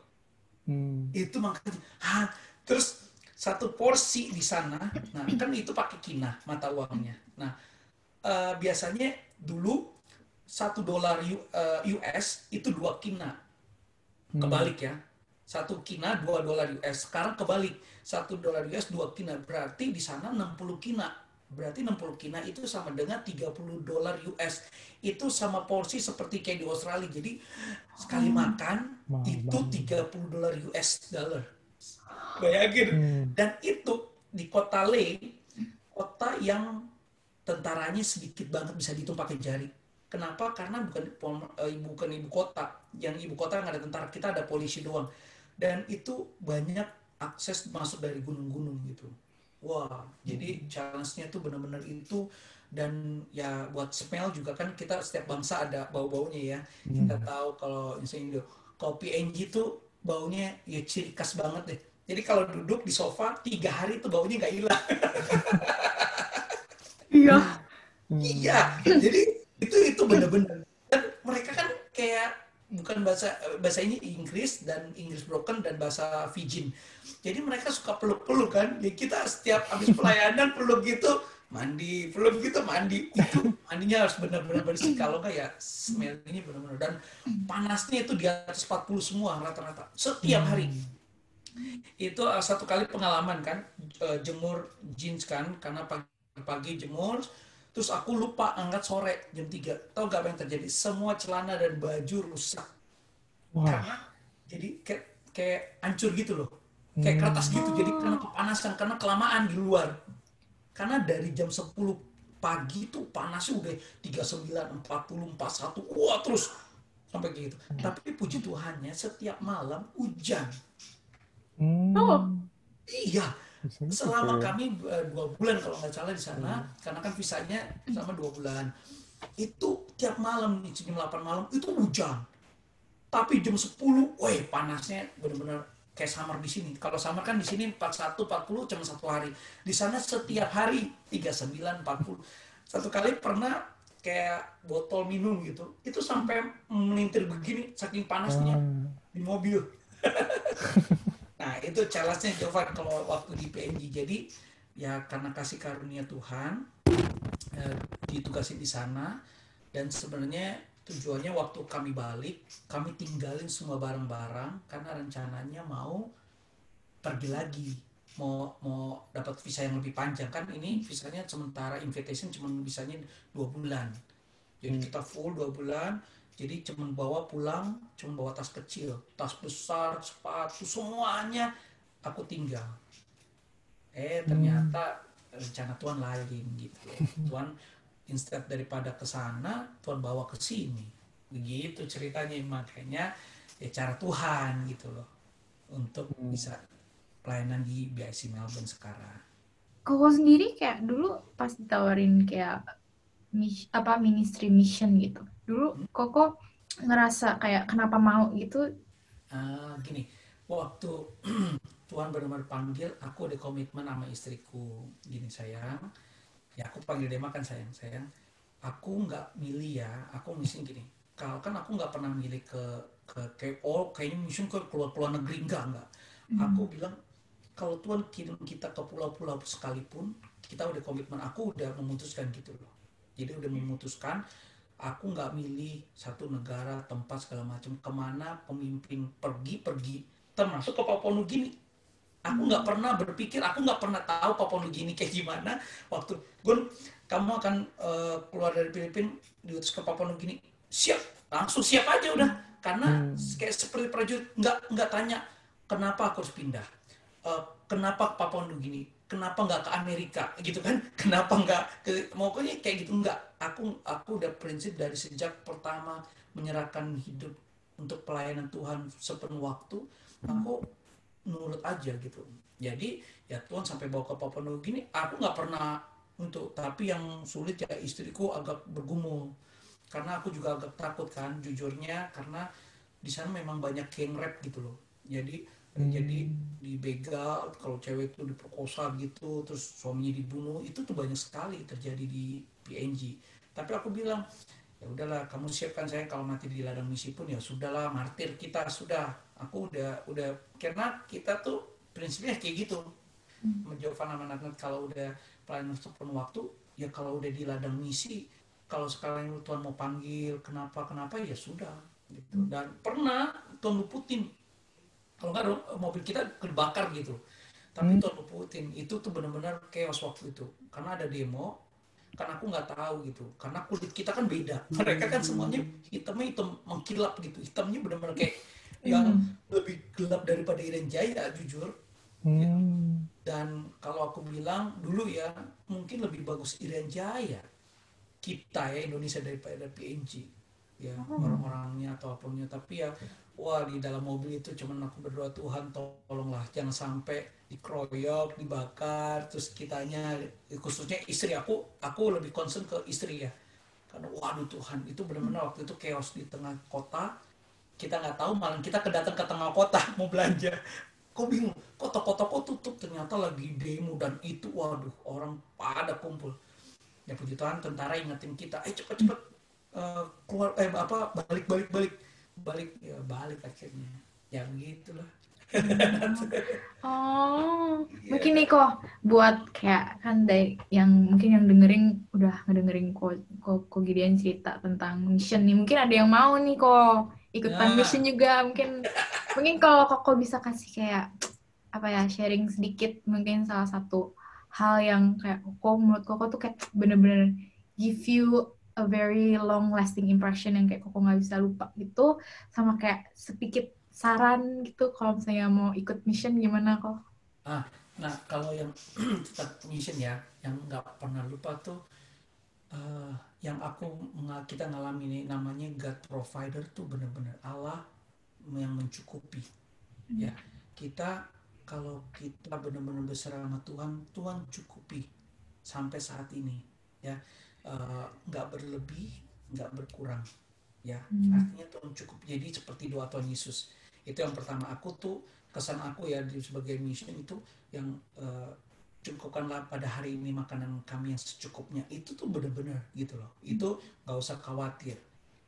Speaker 1: Hmm. Itu makanya. Ha, terus satu porsi di sana, nah kan itu pakai kina mata uangnya. Nah, uh, biasanya dulu satu dolar US eh, itu dua kina. Hmm. Kebalik ya satu kina dua dolar US. Sekarang kebalik, satu dolar US dua kina berarti di sana 60 kina Berarti 60 kina itu sama dengan 30 dolar US. Itu sama porsi seperti kayak di Australia. Jadi sekali makan
Speaker 2: Mahal
Speaker 1: itu
Speaker 2: banget.
Speaker 1: 30 dolar US dollar. Bayangin.
Speaker 2: Hmm.
Speaker 1: Dan itu di kota Leh, kota yang tentaranya sedikit banget bisa dihitung pakai jari. Kenapa? Karena bukan eh, bukan ibu kota. Yang ibu kota nggak ada tentara, kita ada polisi doang. Dan itu banyak akses masuk dari gunung-gunung gitu. Wah, jadi challenge-nya tuh benar-benar itu dan ya buat smell juga kan kita setiap bangsa ada bau-baunya ya. Kita tahu kalau misalnya kopi NG tuh baunya ya ciri khas banget deh. Jadi kalau duduk di sofa tiga hari tuh baunya nggak hilang.
Speaker 3: Iya.
Speaker 1: Iya, jadi itu itu bener-bener. Dan mereka kan kayak bukan bahasa bahasa ini Inggris dan Inggris broken dan bahasa Fijin. Jadi mereka suka peluk-peluk kan. Ya kita setiap habis pelayanan peluk gitu, mandi, peluk gitu mandi. Itu mandinya harus benar-benar bersih. Kalau enggak ya smell ini benar-benar dan panasnya itu di atas 40 semua rata-rata setiap hari. Itu uh, satu kali pengalaman kan uh, jemur jeans kan karena pagi-pagi jemur terus aku lupa angkat sore jam 3 tahu gak apa yang terjadi? Semua celana dan baju rusak.
Speaker 2: Wah,
Speaker 1: karena jadi kayak kayak hancur gitu loh. Kayak kertas gitu. Jadi karena kepanasan karena kelamaan di luar. Karena dari jam 10 pagi tuh panasnya udah 39 40 41 wah terus. Sampai kayak gitu. Tapi puji Tuhannya setiap malam hujan.
Speaker 2: Hmm.
Speaker 3: Oh.
Speaker 1: iya selama kami eh, dua bulan kalau nggak salah di sana karena kan visanya selama dua bulan. Itu tiap malam nih jam 8 malam itu hujan. Tapi jam 10 weh panasnya benar-benar kayak summer di sini. Kalau summer kan di sini 41 40 cuma satu hari. Di sana setiap hari 39 40 satu kali pernah kayak botol minum gitu itu sampai melintir begini saking panasnya
Speaker 2: Ah,
Speaker 1: di mobil. nah itu challenge-nya Jovan kalau waktu di PNG. Jadi ya karena kasih karunia Tuhan eh, ditugasin di sana dan sebenarnya tujuannya waktu kami balik kami tinggalin semua barang-barang karena rencananya mau pergi lagi mau mau dapat visa yang lebih panjang. Kan ini visanya sementara invitation cuma visanya dua bulan. Jadi kita full dua bulan jadi cuma bawa pulang cuma bawa tas kecil tas besar sepatu semuanya aku tinggal. Eh ternyata rencana Tuhan lain gitu. Tuhan instead daripada ke sana Tuhan bawa ke sini. Begitu ceritanya makanya ya cara Tuhan gitu loh untuk bisa pelayanan di BIC Melbourne sekarang.
Speaker 3: Koko sendiri kayak dulu pas ditawarin kayak mis- apa ministry mission gitu. Dulu Koko ngerasa kayak kenapa mau gitu.
Speaker 1: Ah, gini, waktu Tuhan benar-benar panggil, aku ada komitmen sama istriku. Gini sayang, ya aku panggil dia makan sayang, sayang. Aku nggak milih ya, aku misi gini. Kalau kan aku nggak pernah milih ke ke kayak oh kayaknya mission ke keluar keluar negeri enggak enggak. Aku bilang kalau Tuhan kirim kita ke pulau-pulau sekalipun, kita udah komitmen. Aku udah memutuskan gitu loh. Jadi udah memutuskan aku nggak milih satu negara tempat segala macam. Ke mana pemimpin pergi pergi. Termasuk ke Papua Nugini aku nggak pernah berpikir aku nggak pernah tahu Papua Nugini kayak gimana waktu. Gun kamu akan eh, keluar dari Filipina diutus ke Papua Nugini siap langsung siap aja udah. Karena kayak seperti prajurit nggak nggak tanya kenapa aku harus pindah? Eh, kenapa ke Papua Nugini kenapa nggak ke Amerika? Gitu kan? Kenapa nggak ke pokoknya kayak gitu? Nggak. Aku aku udah prinsip dari sejak pertama menyerahkan hidup untuk pelayanan Tuhan sepenuh waktu aku nurut aja gitu. Jadi ya Tuhan sampai bawa ke Papua Nugini aku nggak pernah untuk tapi yang sulit ya istriku agak bergumul. Karena aku juga agak takut kan jujurnya karena di sana memang banyak rap gitu loh. Jadi jadi dibegal kalau cewek itu diperkosa gitu terus suaminya dibunuh itu tuh banyak sekali terjadi di PNG tapi aku bilang ya udahlah kamu siapkan saya kalau mati di ladang misi pun ya sudahlah martir kita sudah. Aku udah udah karena kita tuh prinsipnya kayak gitu. Menjawab sama Nathan kalau udah pelayanan sepenuh waktu ya kalau udah di ladang misi kalau sekarang Tuhan mau panggil kenapa kenapa ya sudah gitu. Dan pernah Tuhan luputin kalau nggak mobil kita kebakar gitu. Tapi
Speaker 2: Hmm.
Speaker 1: Tuhan luputin itu tuh benar-benar chaos waktu itu. Karena ada demo kan aku nggak tahu gitu. Karena kulit kita kan beda. Mereka kan semuanya hitamnya hitam mengkilap gitu. Hitamnya benar-benar kayak yang
Speaker 3: Hmm.
Speaker 1: lebih gelap daripada Irian Jaya jujur.
Speaker 2: Hmm.
Speaker 1: dan kalau aku bilang dulu ya mungkin lebih bagus Irian Jaya. Kita ya Indonesia daripada PNG ya orang-orangnya atau apunnya tapi ya wah di dalam mobil itu cuman aku berdoa Tuhan tolonglah jangan sampai dikeroyok dibakar. Terus kitanya khususnya istri aku aku lebih concern ke istri ya. Karena waduh Tuhan itu benar-benar waktu itu chaos di tengah kota. Kita nggak tahu malah kita kedatang ke tengah kota mau belanja. Kok bingung? Kok toko-toko tutup ternyata lagi demo dan itu waduh orang pada kumpul. Ya puji Tuhan tentara ingetin kita eh cepet-cepet eh, keluar eh apa balik balik balik balik ya balik akhirnya ya begitulah
Speaker 3: Oh,
Speaker 1: Iya.
Speaker 3: mungkin nih kok buat kayak kan dari yang mungkin yang dengerin udah ngedengerin kok kok kok Gideon cerita tentang mission nih. Mungkin ada yang mau nih kok ikutan
Speaker 1: Nah.
Speaker 3: mission juga. Mungkin mungkin kalau kok bisa kasih kayak apa ya sharing sedikit mungkin salah satu hal yang kayak kok menurut kok tuh kayak bener-bener give you a very long lasting impression yang kayak kok nggak bisa lupa gitu sama kayak sedikit saran gitu kalau misalnya mau ikut mission gimana kok?
Speaker 1: Nah, kalau yang tetap mission ya, yang nggak pernah lupa tuh eh, yang aku kita ngalami ini namanya God provider tuh bener-bener Allah yang mencukupi. Ya, kita kalau kita benar-benar berserah sama Tuhan, Tuhan cukupi sampai saat ini. Ya, Eh, nggak berlebih, nggak berkurang. Ya,
Speaker 3: Hmm.
Speaker 1: artinya Tuhan cukup. Jadi seperti doa Tuhan Yesus. Itu yang pertama. Aku tuh kesan aku ya di sebagai mission itu yang eh, cukupkanlah pada hari ini makanan kami yang secukupnya itu tuh bener-bener gitu loh itu nggak usah khawatir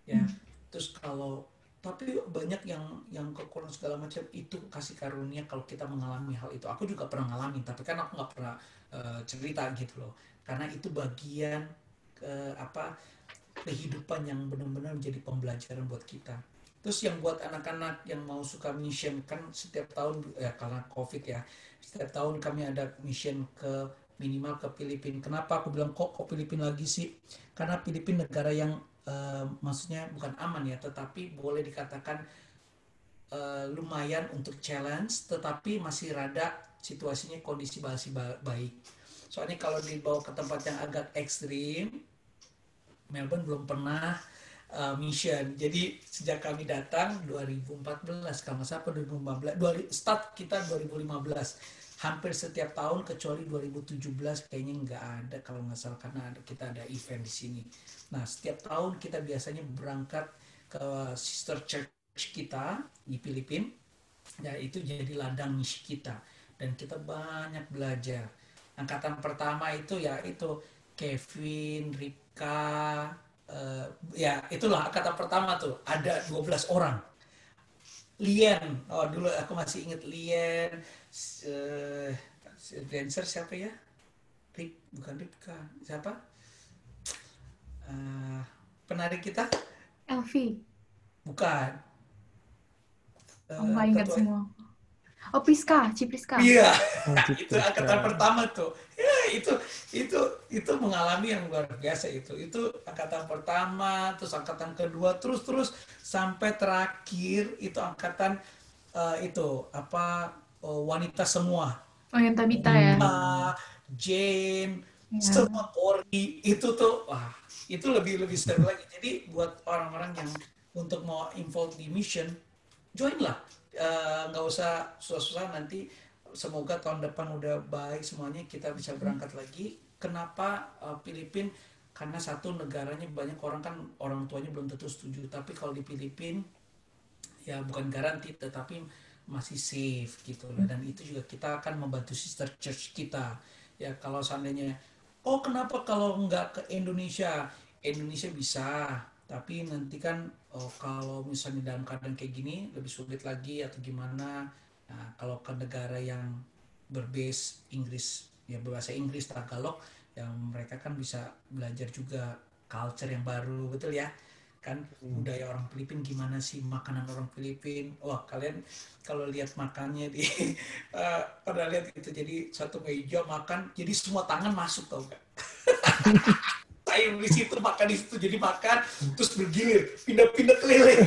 Speaker 1: ya terus kalau tapi banyak yang yang kekurangan segala macam itu kasih karunia kalau kita mengalami hal itu aku juga pernah ngalamin tapi kan aku nggak pernah eh, cerita gitu loh karena itu bagian eh, apa kehidupan yang benar-benar menjadi pembelajaran buat kita Terus yang buat anak-anak yang mau suka mission kan setiap tahun ya karena covid ya setiap tahun kami ada mission ke minimal ke Filipina. Kenapa aku bilang kok ke Filipina lagi sih? Karena Filipina negara yang eh, maksudnya bukan aman ya, tetapi boleh dikatakan eh, lumayan untuk challenge, tetapi masih rada situasinya kondisi masih ba- baik. Soalnya kalau dibawa ke tempat yang agak ekstrim, Melbourne belum pernah uh, mission. Jadi sejak kami datang 2014 kalau nggak salah apa 2015 dua- start kita 2015 hampir setiap tahun kecuali 2017 kayaknya nggak ada kalau nggak salah karena ada, kita ada event di sini. Nah setiap tahun kita biasanya berangkat ke sister church kita di Filipina. Ya itu jadi ladang misi kita dan kita banyak belajar. Angkatan pertama itu ya itu Kevin, Rika, eh, ya itulah angkatan pertama tuh ada 12 orang. Lien, oh dulu aku masih inget Lien, eh, si dancer siapa ya? Rik, bukan Rika, siapa? Eh, penari kita?
Speaker 3: Elvi,
Speaker 1: Bukan.
Speaker 3: Aku nggak ingat semua. Oh Priska, Cipriska.
Speaker 1: Iya,
Speaker 2: Oh, gitu.
Speaker 1: itu angkatan pertama tuh. Itu itu itu mengalami yang luar biasa itu. Itu angkatan pertama, terus angkatan kedua, terus terus sampai terakhir itu angkatan eh, itu apa eh, wanita semua.
Speaker 3: Oh yang Tabita ya.
Speaker 1: Jane,
Speaker 3: Ya.
Speaker 1: semua Ori itu tuh wah itu lebih lebih seru lagi. Jadi buat orang-orang yang untuk mau involve di mission, join lah. Eh, nggak usah susah-susah nanti. Semoga tahun depan udah baik semuanya kita bisa berangkat lagi. Kenapa eh, Filipina? Karena satu negaranya banyak orang kan orang tuanya belum tentu setuju. Tapi kalau di Filipina ya bukan garanti tetapi masih safe gitu loh dan itu juga kita akan membantu sister church kita ya kalau seandainya oh kenapa kalau nggak ke Indonesia Indonesia bisa tapi nanti kan oh, kalau misalnya dalam keadaan kayak gini lebih sulit lagi atau gimana nah, kalau ke negara yang berbase Inggris ya berbahasa Inggris Tagalog yang mereka kan bisa belajar juga culture yang baru betul ya? Kan budaya orang Filipin gimana sih makanan orang Filipin? Wah kalian kalau lihat makannya di uh, pada lihat itu jadi satu meja makan jadi semua tangan masuk tau gak saya di situ makan di situ jadi makan terus bergilir pindah-pindah keliling.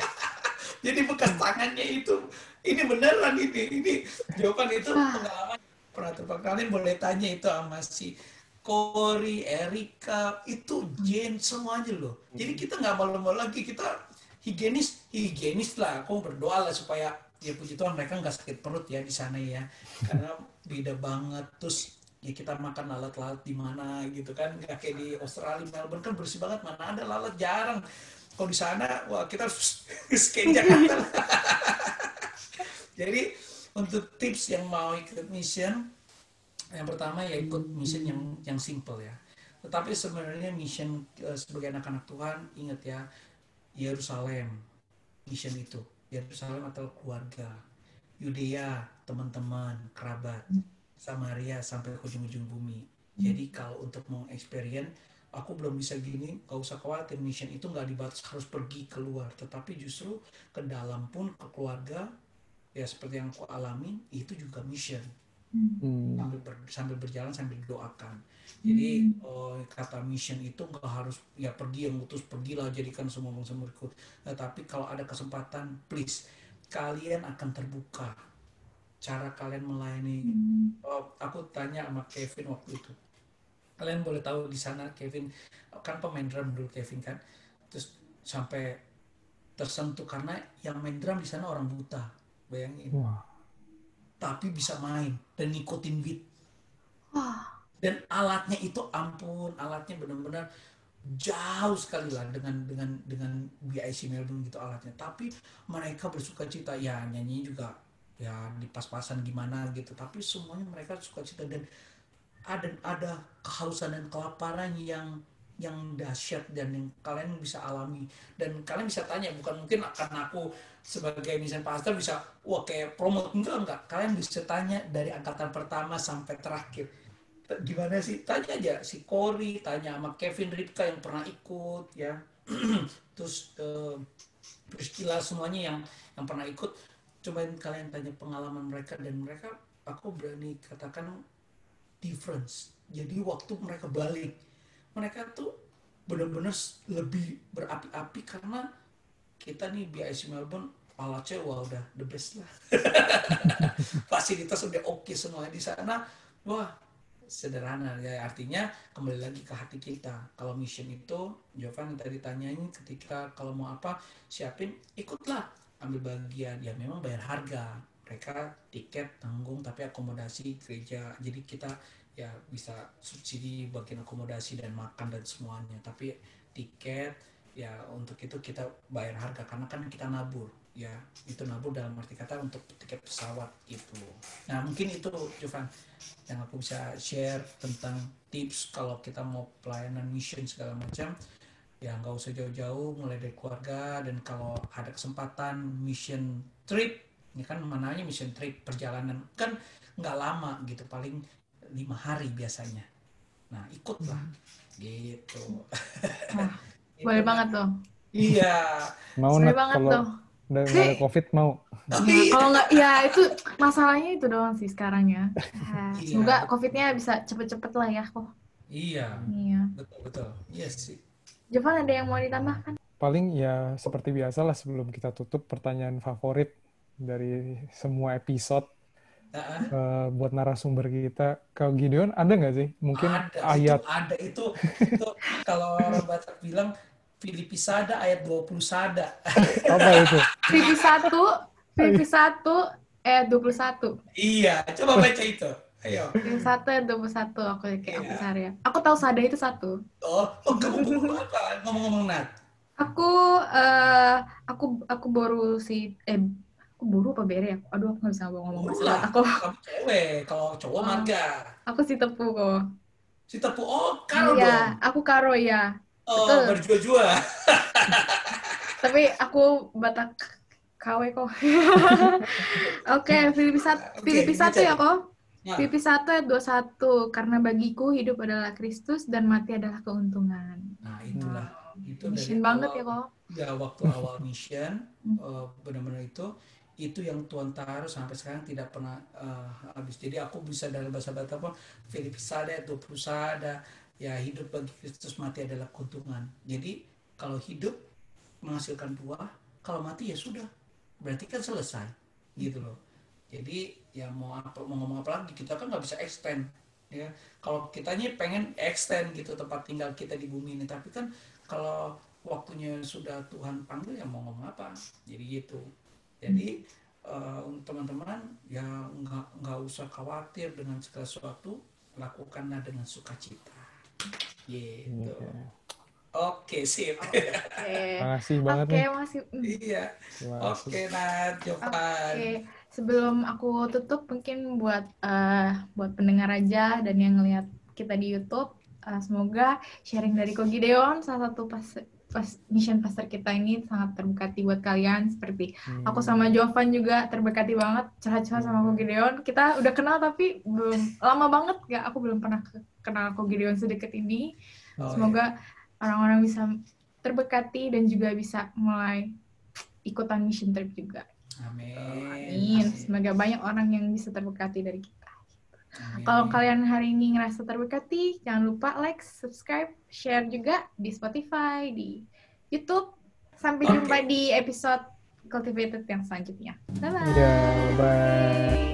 Speaker 1: Jadi bekas tangannya itu ini beneran ini ini jawaban itu pengalaman pernah terbang kalian boleh tanya itu sama si Cory, Erika, itu Jen semuanya loh. Jadi kita nggak malu-malu lagi, kita higienis, higienis lah. Aku berdoa lah supaya ya puji Tuhan mereka nggak sakit perut ya di sana ya. Karena beda banget. Terus ya kita makan lalat-lalat di mana gitu kan. Nggak kayak di Australia, Melbourne kan bersih banget. Mana ada lalat jarang. Kalau di sana, wah kita harus scan Jakarta. Jadi untuk tips yang mau ikut mission, yang pertama ya ikut mission yang yang simple ya. Tetapi sebenarnya mission uh, sebagai anak-anak Tuhan ingat ya Yerusalem mission itu Yerusalem atau keluarga Yudea teman-teman kerabat Samaria sampai ujung-ujung bumi. Jadi kalau untuk mau experience aku belum bisa gini, gak usah khawatir mission itu nggak dibatas harus pergi keluar, tetapi justru ke dalam pun ke keluarga ya seperti yang aku alami itu juga mission. Hmm. sambil ber, sambil berjalan sambil doakan jadi hmm. oh, kata mission itu nggak harus ya pergi yang terus pergilah jadikan semua bangsa berikut nah, tapi kalau ada kesempatan please kalian akan terbuka cara kalian melayani. Hmm. oh, aku tanya sama Kevin waktu itu. Kalian boleh tahu di sana Kevin kan pemain drum dulu Kevin kan? Terus sampai tersentuh karena yang main drum di sana orang buta bayangin wow tapi bisa main dan ngikutin beat. Dan alatnya itu ampun, alatnya benar-benar jauh sekali lah dengan dengan dengan BIC Melbourne gitu alatnya. Tapi mereka bersuka cita ya nyanyi juga ya di pas-pasan gimana gitu. Tapi semuanya mereka suka cita dan ada ada kehalusan dan kelaparan yang yang dahsyat dan yang kalian bisa alami. Dan kalian bisa tanya bukan mungkin karena aku sebagai misalnya pastor bisa wah kayak promote. Enggak enggak. Kalian bisa tanya dari angkatan pertama sampai terakhir. Gimana sih? Tanya aja si Cory tanya sama Kevin Ripka yang pernah ikut ya. Terus uh, Priscilla semuanya yang yang pernah ikut. Cobain kalian tanya pengalaman mereka dan mereka aku berani katakan difference. Jadi waktu mereka balik mereka tuh benar-benar lebih berapi-api karena kita nih BIC Melbourne alatnya wah udah the best lah. Fasilitas udah oke okay semua di sana. Wah sederhana ya artinya kembali lagi ke hati kita. Kalau mission itu Jovan tadi tanyain ketika kalau mau apa siapin ikutlah. Ambil bagian. Ya memang bayar harga. Mereka tiket tanggung tapi akomodasi gereja. Jadi kita ya bisa subsidi bagian akomodasi dan makan dan semuanya. Tapi tiket ya untuk itu kita bayar harga. Karena kan kita nabur ya. Itu nabur dalam arti kata untuk tiket pesawat itu. Nah mungkin itu Jovan yang aku bisa share tentang tips kalau kita mau pelayanan mission segala macam. Ya nggak usah jauh-jauh mulai dari keluarga dan kalau ada kesempatan mission trip. Ini kan mananya mission trip perjalanan. Kan nggak lama gitu. Paling lima hari biasanya. Nah ikutlah hmm. gitu.
Speaker 3: Nah, boleh banget tuh.
Speaker 1: Iya.
Speaker 2: Mau boleh banget kalau tuh. Udah ada covid mau.
Speaker 3: Nah, kalau nggak, ya itu masalahnya itu doang sih sekarang ya. Nah, iya. Semoga covidnya bisa cepet-cepet lah ya kok.
Speaker 1: Iya.
Speaker 3: Iya.
Speaker 1: Betul betul. Iya yes, sih.
Speaker 3: Jovan ada yang mau ditambahkan?
Speaker 2: Paling ya seperti biasa lah sebelum kita tutup pertanyaan favorit dari semua episode uh, buat narasumber kita. Kalau Gideon ada nggak sih? Mungkin
Speaker 1: ada,
Speaker 2: ayat
Speaker 1: itu, ada itu, itu kalau orang Batak bilang Filipi Sada ayat 20 Sada.
Speaker 2: Apa itu?
Speaker 3: Filipi 1 Filipi 1 ayat 21.
Speaker 1: Iya, coba baca itu. Ayo.
Speaker 3: Yang satu ayat 21 aku kayak yeah. aku cari ya. Aku tahu Sada itu satu.
Speaker 1: Oh, oh kamu apa? Ngomong-ngomong Nat.
Speaker 3: Aku uh, aku aku baru si eh aku buru apa bere ya? Aduh, aku nggak bisa ngomong bahasa
Speaker 1: lah, aku. Kamu cewek, kalau cowok oh, marga.
Speaker 3: Aku si tepu kok.
Speaker 1: Si tepu, oh karo
Speaker 3: iya, dong. aku karo ya.
Speaker 1: Oh, berjua-jua.
Speaker 3: Tapi aku Batak KW kok. Oke, okay, Filipi satu, Filipi satu ya kok. Nah. Filipi satu ayat satu karena bagiku hidup adalah Kristus dan mati adalah keuntungan.
Speaker 1: Nah, itulah. itu
Speaker 3: mission banget
Speaker 1: awal,
Speaker 3: ya kok.
Speaker 1: ya waktu awal mission uh, benar-benar itu itu yang Tuhan taruh sampai sekarang tidak pernah uh, habis. Jadi aku bisa dalam bahasa Batak Filipisada itu ada ya hidup bagi Kristus mati adalah keuntungan. Jadi kalau hidup menghasilkan buah kalau mati ya sudah. Berarti kan selesai gitu loh. Jadi ya mau apa mau ngomong apa lagi kita kan nggak bisa extend ya. Kalau kitanya pengen extend gitu tempat tinggal kita di bumi ini. Tapi kan kalau waktunya sudah Tuhan panggil ya mau ngomong apa? Jadi gitu jadi eh, untuk teman-teman ya nggak nggak usah khawatir dengan segala sesuatu lakukanlah dengan sukacita gitu oke sip
Speaker 3: Oke.
Speaker 2: Makasih banget
Speaker 3: Oke,
Speaker 2: nih.
Speaker 3: masih.
Speaker 1: iya
Speaker 2: Terima kasih.
Speaker 1: oke Nat Jovan
Speaker 3: Oke, sebelum aku tutup mungkin buat eh, buat pendengar aja dan yang ngelihat kita di YouTube, eh, semoga sharing dari Ko Gideon salah satu pas mission pastor kita ini sangat terberkati buat kalian seperti
Speaker 2: Hmm.
Speaker 3: aku sama Jovan juga terberkati banget curhat-curhat sama Ko Gideon. Kita udah kenal tapi belum lama banget ya aku belum pernah ke- kenal Ko Gideon sedekat ini.
Speaker 1: Oh,
Speaker 3: Semoga orang-orang bisa terberkati dan juga bisa mulai ikutan mission trip juga.
Speaker 1: amin
Speaker 3: Amin. Semoga banyak orang yang bisa terberkati dari kita.
Speaker 1: Amin.
Speaker 3: Kalau kalian hari ini ngerasa terberkati, jangan lupa like, subscribe, share juga di Spotify, di YouTube. Sampai
Speaker 1: Oke.
Speaker 3: jumpa di episode Cultivated yang selanjutnya. Bye-bye.
Speaker 2: Ya, bye.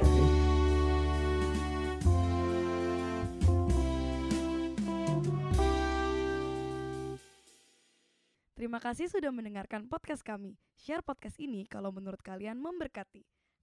Speaker 4: Terima kasih sudah mendengarkan podcast kami. Share podcast ini kalau menurut kalian memberkati.